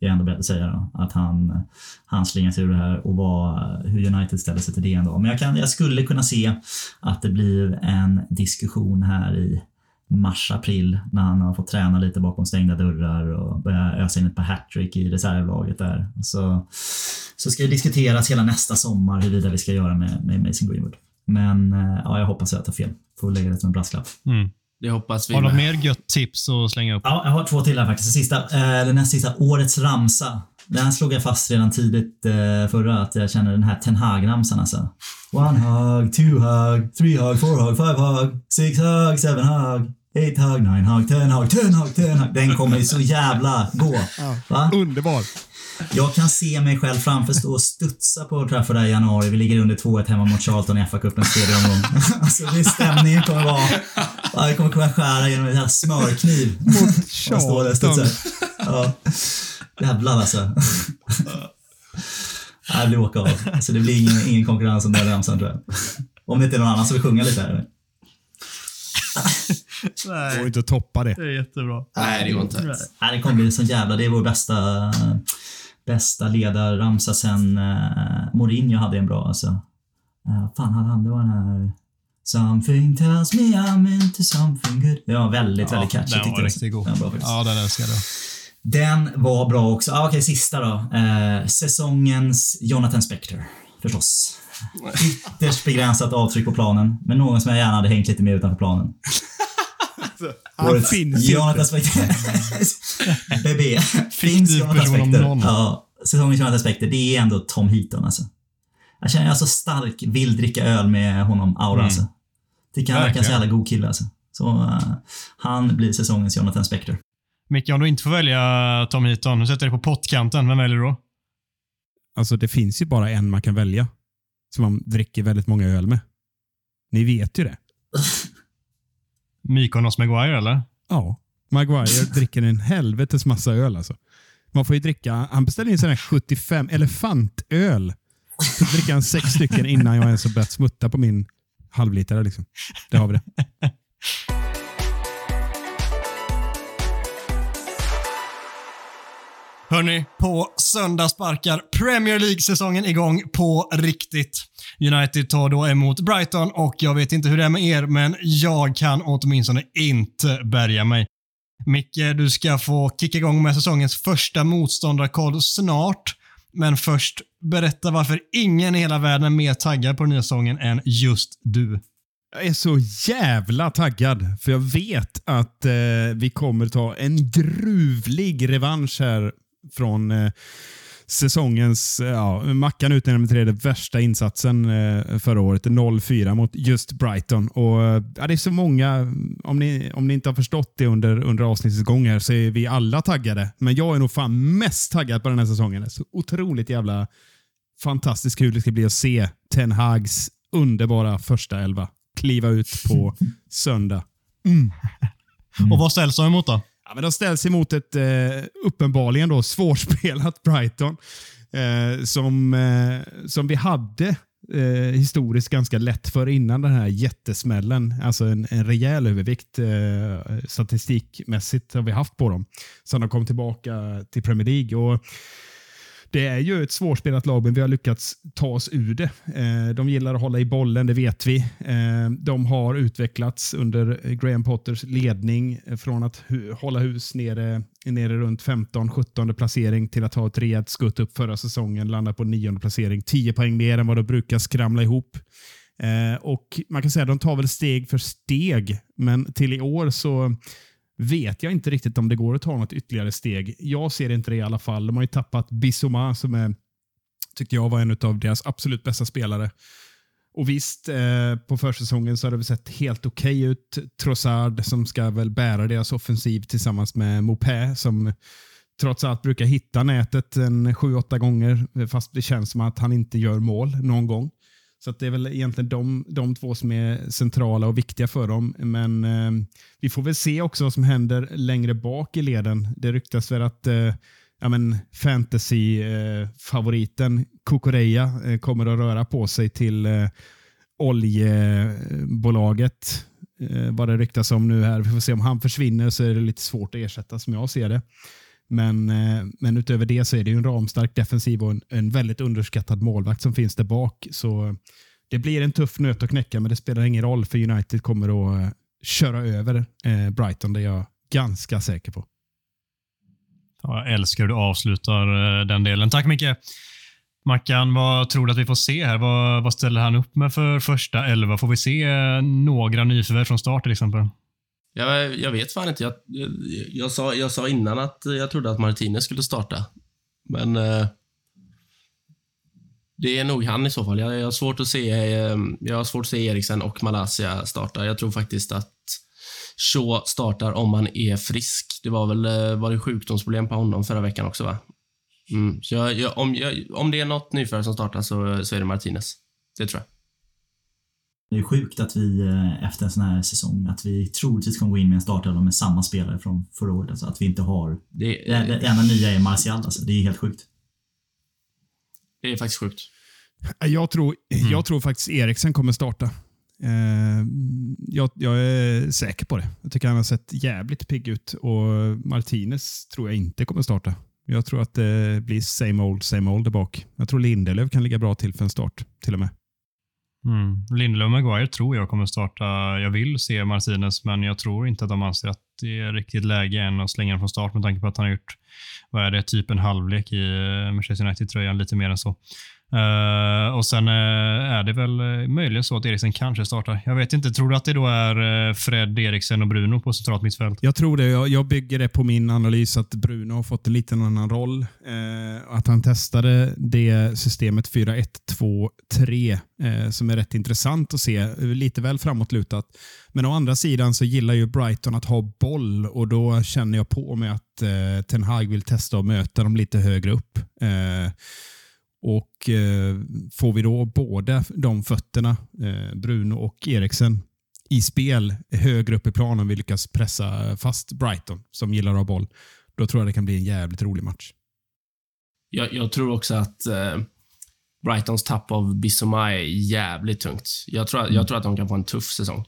är jag ändå beredd att säga, då, att han, han slingar sig ur det här och vad, hur United ställer sig till det ändå. Men jag, kan, jag skulle kunna se att det blir en diskussion här i mars-april när han har fått träna lite bakom stängda dörrar och börja ösa in ett par hattrick i reservlaget där. Så, så ska det diskuteras hela nästa sommar huruvida vi ska göra med, med Mason Greenwood. Men eh, ja, jag hoppas att jag tar fel. Får lägga det som en brasklapp. Mm. Det hoppas vi Har du mer gött tips att slänga upp? Ja, jag har två till här faktiskt. Den sista, eh, eller näst sista, årets ramsa. Den här slog jag fast redan tidigt eh, förra, att jag känner den här Ten Hag-ramsan alltså. One hug, two hug, three hug, four hug, five hug, six hug, seven hug, eight hug, nine hug, ten hug, ten hug, ten hug. Den kommer ju så jävla gå. Va? Underbar! Jag kan se mig själv framför stå och studsa på Trafford där i januari. Vi ligger under 2-1 hemma mot Charlton i FA-cupens tredje omgång. alltså det stämningen kommer vara... Ja, jag kommer kunna skära genom en jävla smörkniv. Mot Jag står där och Charlton. Ja. Jävlar alltså. Nej, det blir åka av. Så det blir ingen, ingen konkurrens om den här ramsan tror jag. Om det inte är någon annan som vill sjunga lite här. Det går inte att toppa det. Det är jättebra. Nej, det går inte. Nej, det kommer bli så jävla... Det är vår bästa, bästa ledarramsa sen uh, Mourinho hade en bra alltså. Uh, fan hade han? Det var den här... Something tells me I'm into something good. Det var väldigt, väldigt catchy Den var riktigt god. Den var bra faktiskt. Ja, den älskar jag. Den var bra också. Ah, Okej, sista då. Eh, säsongens Jonathan Spector. Förstås. Ytterst begränsat avtryck på planen, men någon som jag gärna hade hängt lite mer utanför planen. Han Årets finns Jonathan inte. Spector. BB. Finns Fiktiv Jonathan person om Spector. någon. Ja, säsongens Jonathan Spector. Det är ändå Tom Heaton alltså. Jag känner jag är så stark, vill dricka öl med honom aura Mm. alltså. Tycker han verkar så jävla god kille alltså. Så eh, han blir säsongens Jonathan Spector. Micke, om du inte får välja Tom Heaton, du sätter dig på pottkanten, vem väljer du då? Alltså det finns ju bara en man kan välja. Som man dricker väldigt många öl med. Ni vet ju det. Mykonos Maguire, eller? Ja. Maguire dricker en helvetes massa öl alltså. Man får ju dricka, han beställer in sån här 75 elefantöl. Så dricker han sex stycken innan jag ens har börjat smutta på min halvlitare. Liksom. Det har vi det. Hörni, på söndag sparkar Premier League-säsongen igång på riktigt. United tar då emot Brighton och jag vet inte hur det är med er, men jag kan åtminstone inte bärga mig. Micke, du ska få kicka igång med säsongens första motståndarkoll snart. Men först, berätta varför ingen i hela världen är mer taggad på den nya säsongen än just du. Jag är så jävla taggad, för jag vet att eh, vi kommer ta en gruvlig revansch här från eh, säsongens, eh, ja, Mackan utnämnde till det värsta insatsen eh, förra året, 0-4 mot just Brighton. Och, ja, det är så många, om ni, om ni inte har förstått det under, under avsnittets gång här, så är vi alla taggade. Men jag är nog fan mest taggad på den här säsongen. Det är så otroligt jävla fantastiskt kul det ska bli att se Ten Hags underbara första elva kliva ut på söndag. Och vad ställs de emot då? Ja, men de ställs emot ett eh, uppenbarligen då svårspelat Brighton eh, som, eh, som vi hade eh, historiskt ganska lätt för innan den här jättesmällen. Alltså en, en rejäl övervikt eh, statistikmässigt har vi haft på dem. Sen de kom tillbaka till Premier League. Och det är ju ett svårspelat lag, men vi har lyckats ta oss ur det. Eh, de gillar att hålla i bollen, det vet vi. Eh, de har utvecklats under Graham Potters ledning eh, från att hålla hus nere, nere runt 15-17 placering till att ha ett rejält skutt upp förra säsongen, landa på nionde placering. 10 poäng mer än vad de brukar skramla ihop. Och Man kan säga att de tar väl steg för steg, men till i år så vet jag inte riktigt om det går att ta något ytterligare steg. Jag ser inte det i alla fall. De har ju tappat Bissoma som är, tyckte jag var en av deras absolut bästa spelare. Och visst, eh, på försäsongen så har det sett helt okej okay ut. Trossard som ska väl bära deras offensiv tillsammans med Mopé som trots allt brukar hitta nätet en sju, åtta gånger fast det känns som att han inte gör mål någon gång. Så det är väl egentligen de, de två som är centrala och viktiga för dem. Men eh, vi får väl se också vad som händer längre bak i leden. Det ryktas väl att eh, ja, fantasy-favoriten eh, Kukureya eh, kommer att röra på sig till eh, oljebolaget. Eh, vad det ryktas om nu här. Vi får se om han försvinner så är det lite svårt att ersätta som jag ser det. Men, eh, men utöver det så är det en ramstark defensiv och en, en, väldigt underskattad målvakt som finns där bak. Så det blir en tuff nöt att knäcka, men det spelar ingen roll för United kommer att eh, köra över eh, Brighton. Det är jag ganska säker på. Jag älskar hur du avslutar den delen. Tack Micke. Mackan, vad tror du att vi får se här? Vad, vad ställer han upp med för första elva? Får vi se några nyförvärv från start till exempel? Jag, jag vet fan inte. Jag, jag, jag, sa, jag sa innan att jag trodde att Martinez skulle starta. Men eh, det är nog han i så fall. Jag, jag, har svårt att se, eh, jag har svårt att se Eriksen och Malaysia starta. Jag tror faktiskt att Shaw startar om han är frisk. Det var väl eh, var det sjukdomsproblem på honom förra veckan också, va? Mm. Så jag, om, om det är något nyförvärv som startar så, så är det Martinez. Det tror jag. Det är sjukt att vi eh, efter en sån här säsong, att vi troligtvis kommer gå in med en startelva med samma spelare från förra året. Alltså att vi inte har... Det, det, det enda nya är Martial alltså. Det är helt sjukt. Det är faktiskt sjukt. Jag tror, mm. jag tror faktiskt Eriksen kommer starta. Eh, jag, jag, är säker på det. Jag tycker han har sett jävligt pigg ut och Martinez tror jag inte kommer starta. Jag tror att det blir same old, same old där bak. Jag tror Lindelöf kan ligga bra till för en start till och med. Mm. Lindelöf och Maguire tror jag kommer starta. Jag vill se Martinez, men jag tror inte att de anser att det är riktigt läge än att slänga den från start med tanke på att han har gjort, vad är det, typ en halvlek i eh, Manchester United-tröjan, lite mer än så. Uh, och Sen uh, är det väl eh, möjligen så att Eriksen kanske startar. Jag vet inte. Tror du att det då är Fred, Eriksen och Bruno på centralt mittfält? Jag tror det. Jag, jag bygger det på min analys att Bruno har fått en liten annan roll. att han testade det systemet 4-1-2-3 som är rätt intressant att se. Lite väl framåtlutat. Men å andra sidan så gillar ju Brighton att ha boll och då känner jag på mig att Ten Hag vill testa att möta dem lite högre upp. Och eh, Får vi då båda de fötterna, eh, Bruno och Eriksen, i spel högre upp i planen och vi lyckas pressa fast Brighton som gillar att ha boll, då tror jag det kan bli en jävligt rolig match. Jag, jag tror också att eh, Brightons tapp av Bissoma är jävligt tungt. Jag tror, mm. jag tror att de kan få en tuff säsong.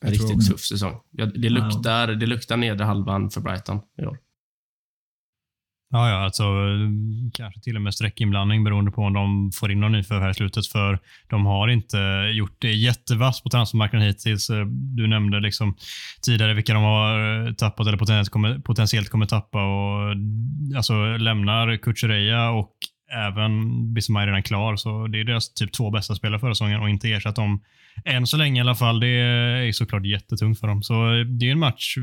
En jag riktigt tuff säsong. Det luktar, det luktar nedre halvan för Brighton i år. Ja, ja, alltså eh, kanske till och med sträckinblandning beroende på om de får in någon nyförvärv här i slutet. För de har inte gjort det jättevass på transfermarknaden hittills. Eh, du nämnde liksom tidigare vilka de har eh, tappat eller potentiellt kommer, potentiellt kommer tappa. Och, alltså lämnar Kuchereya och även Bismay redan klar. Så det är deras typ två bästa spelare förra säsongen och inte ersatt dem än så länge i alla fall. Det är såklart jättetungt för dem. Så det är en match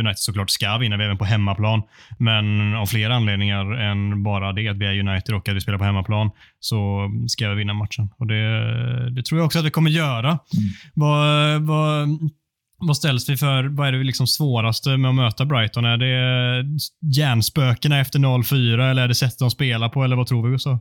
United såklart ska vinna, även på hemmaplan. Men av flera anledningar än bara det att vi är United och att vi spelar på hemmaplan så ska vi vinna matchen. Och det, det tror jag också att vi kommer göra. Mm. Vad, vad, vad ställs vi för? Vad är det liksom svåraste med att möta Brighton? Är det hjärnspökena efter 0-4 eller är det sättet de spelar på? Eller vad tror vi, Gustav?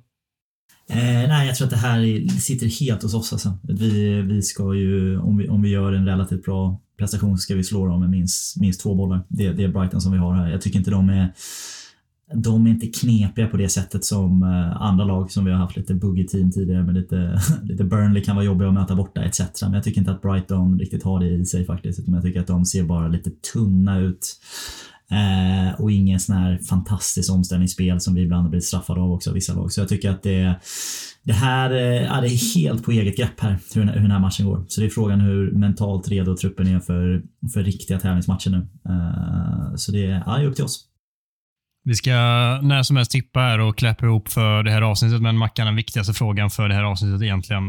Eh, nej, jag tror att det här sitter helt hos oss. Alltså. Vi, vi ska ju, om vi, om vi gör en relativt bra prestation så ska vi slå dem med minst, minst två bollar. Det, det är Brighton som vi har här. Jag tycker inte de är de är inte knepiga på det sättet som eh, andra lag som vi har haft lite buggy team tidigare med lite, lite Burnley kan vara jobbiga att möta borta etc. Men jag tycker inte att Brighton riktigt har det i sig faktiskt. Utan jag tycker att de ser bara lite tunna ut. Eh, och ingen sån här fantastisk omställningsspel som vi ibland har blivit straffade av också, vissa lag. Så jag tycker att det, det här eh, ja, det är helt på eget grepp här, hur, hur den här matchen går. Så det är frågan hur mentalt redo truppen är för, för riktiga tävlingsmatcher nu. Eh, så det är ja, upp till oss. Vi ska när som helst tippa här och kläppa ihop för det här avsnittet, men Mackan, den viktigaste frågan för det här avsnittet är egentligen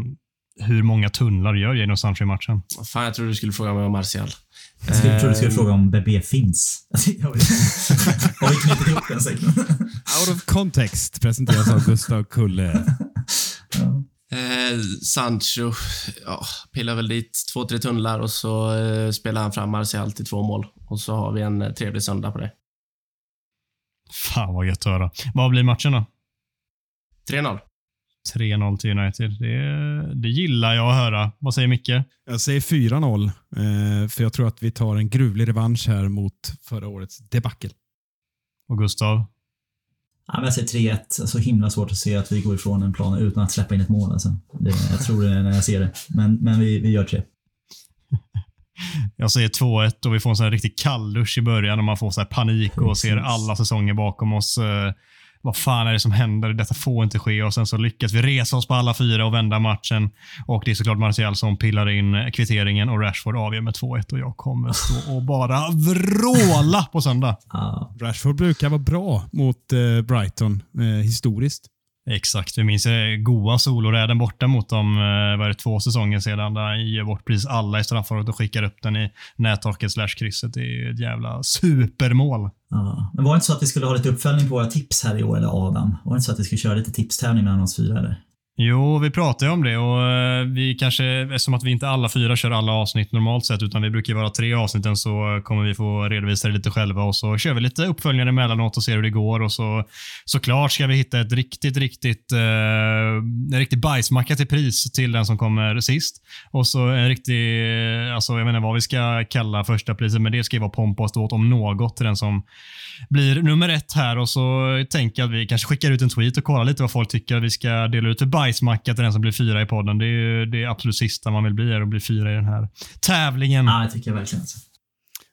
hur många tunnlar gör Jadon Sancho i matchen? Fan, jag trodde du skulle fråga mig om Martial. Jag skulle- trodde du skulle Ehm. fråga om BB finns. Har vi har vi knutit ihop den säcken? Out of context presenteras av Gustav Kulle. Ja. Eh, Sancho, ja, pillar väl dit två, tre tunnlar och så eh, spelar han fram Martial till två mål. Och så har vi en eh, trevlig söndag på det. Fan vad gött att höra. Vad blir matchen då? 3-0. 3-0 till United. Det, det gillar jag att höra. Vad säger Micke? Jag säger 4-0, eh, för jag tror att vi tar en gruvlig revansch här mot förra årets debacle. Och Gustav? Ja, jag säger 3-1. Så himla svårt att se att vi går ifrån en plan utan att släppa in ett mål. Alltså. Det, jag tror det när jag ser det. Men, men vi, vi gör tre. Jag säger 2-1 och vi får en sån här riktig kalldusch i början och man får så här panik och ser alla säsonger bakom oss. Eh, vad fan är det som händer? Detta får inte ske. Och Sen så lyckas vi resa oss på alla fyra och vända matchen. Och Det är såklart Martial som pillar in kvitteringen och Rashford avgör med 2-1 och jag kommer stå och bara vråla på söndag. Rashford brukar vara bra mot eh, Brighton eh, historiskt. Exakt. Vi minns goa soloräden borta mot dem eh, var det två säsonger sedan. Där han ger bort precis alla i straffområdet och skickar upp den i nättaket slash krysset. Det är ju ett jävla supermål. ja. Men var det inte så att vi skulle ha lite uppföljning på våra tips här i år, eller Adam? Var det inte så att vi skulle köra lite tipstävling mellan oss fyra, eller? Jo, vi pratar ju om det och eh, vi kanske, eftersom att vi inte alla fyra kör alla avsnitt normalt sett, utan vi brukar ju vara tre avsnitten, så kommer vi få redovisa det lite själva och så kör vi lite uppföljningar emellanåt och ser hur det går och så såklart ska vi hitta ett riktigt, riktigt, eh, en riktig bajsmacka till pris till den som kommer sist. Och så en riktig, eh, alltså jag vet inte vad vi ska kalla första priset, men det ska ju vara pompa och ståt om något till den som blir nummer ett här och så tänker jag att vi kanske skickar ut en tweet och kollar lite vad folk tycker att vi ska dela ut för bajsmacka till den som blir fyra i podden. Det är ju det absolut sista man vill bli, är att bli fyra i den här tävlingen. Ja, det tycker jag verkligen. Alltså.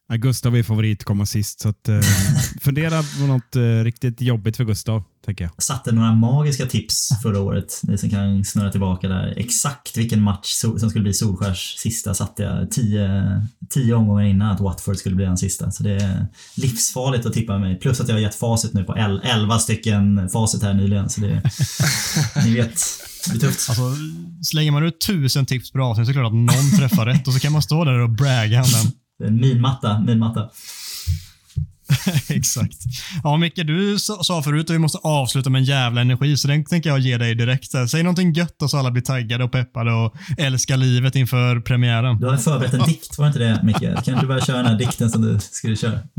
Ja, Gustav är favorit komma sist, så att, eh, fundera på något eh, riktigt jobbigt för Gustav, tänker jag. Jag satte några magiska tips förra året. Ni som kan snurra tillbaka där. Exakt vilken match so- som skulle bli Solskärs sista satte jag tio, tio omgångar innan att Watford skulle bli den sista. Så det är livsfarligt att tippa mig. Plus att jag har gett facit nu på el- 11 stycken facit här nyligen. Så det, ni vet. Alltså, slänger man ut tusen tips per avsnitt så är det klart att någon träffar rätt och så kan man stå där och bragga om den. Det är en minmatta, minmatta. Exakt. Ja, Micke, du sa sa förut att vi måste avsluta med en jävla energi, så den tänker jag ge dig direkt. Säg någonting gött och så alla blir taggade och peppade och älskar livet inför premiären. Du har förberett en dikt, var det inte det Micke? Kan du börja köra den här dikten som du skulle köra?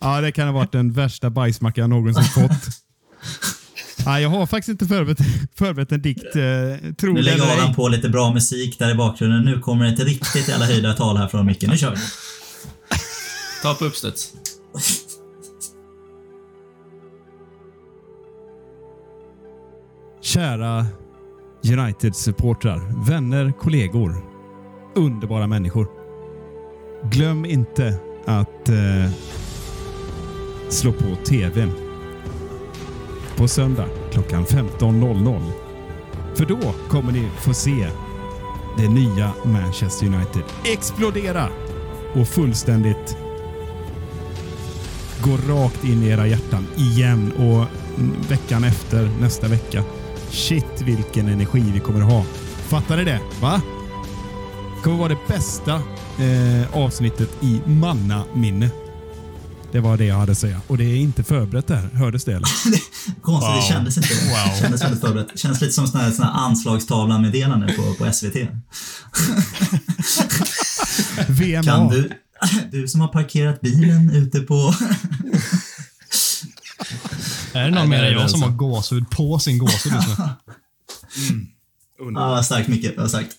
Ja, det kan ha varit den värsta bajsmackan jag någonsin fått. Nej, jag har faktiskt inte förberett, förberett en dikt. Eh, tror Nu lägger eller ej. Adam på lite bra musik där i bakgrunden. Nu kommer ett riktigt jävla höjda tal här från Micke. Nu kör vi. Ta på uppstuds. Kära United-supportrar, vänner, kollegor, underbara människor. Glöm inte att eh, slå på TVn på söndag klockan 15.00. För då kommer ni få se det nya Manchester United explodera och fullständigt gå rakt in i era hjärtan igen och veckan efter, nästa vecka. Shit vilken energi vi kommer att ha. Fattar ni det? Va? Det kommer vara det bästa eh, avsnittet i mannaminne. Det var det jag hade att säga. Och det är inte förberett där. Hördes det eller? Konstigt, Wow. det kändes inte. Wow. Det kändes väldigt förberett. Det kändes lite som sån här, sån här anslagstavlan-meddelande på, på SVT. VMA. Kan du, du som har parkerat bilen ute på... Är det någon Nej, mer det än jag det som har gåshud på sin gåshud just nu? Ja, vad starkt Micke, vad starkt.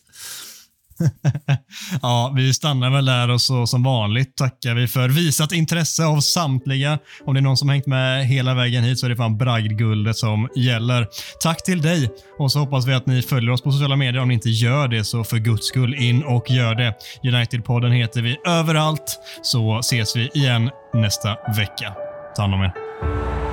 Ja, vi stannar väl där och så som vanligt tackar vi för visat intresse av samtliga. Om det är någon som hängt med hela vägen hit så är det fan bragdguldet som gäller. Tack till dig och så hoppas vi att ni följer oss på sociala medier. Om ni inte gör det så för guds skull in och gör det. United-podden heter vi överallt så ses vi igen nästa vecka. Ta hand om er.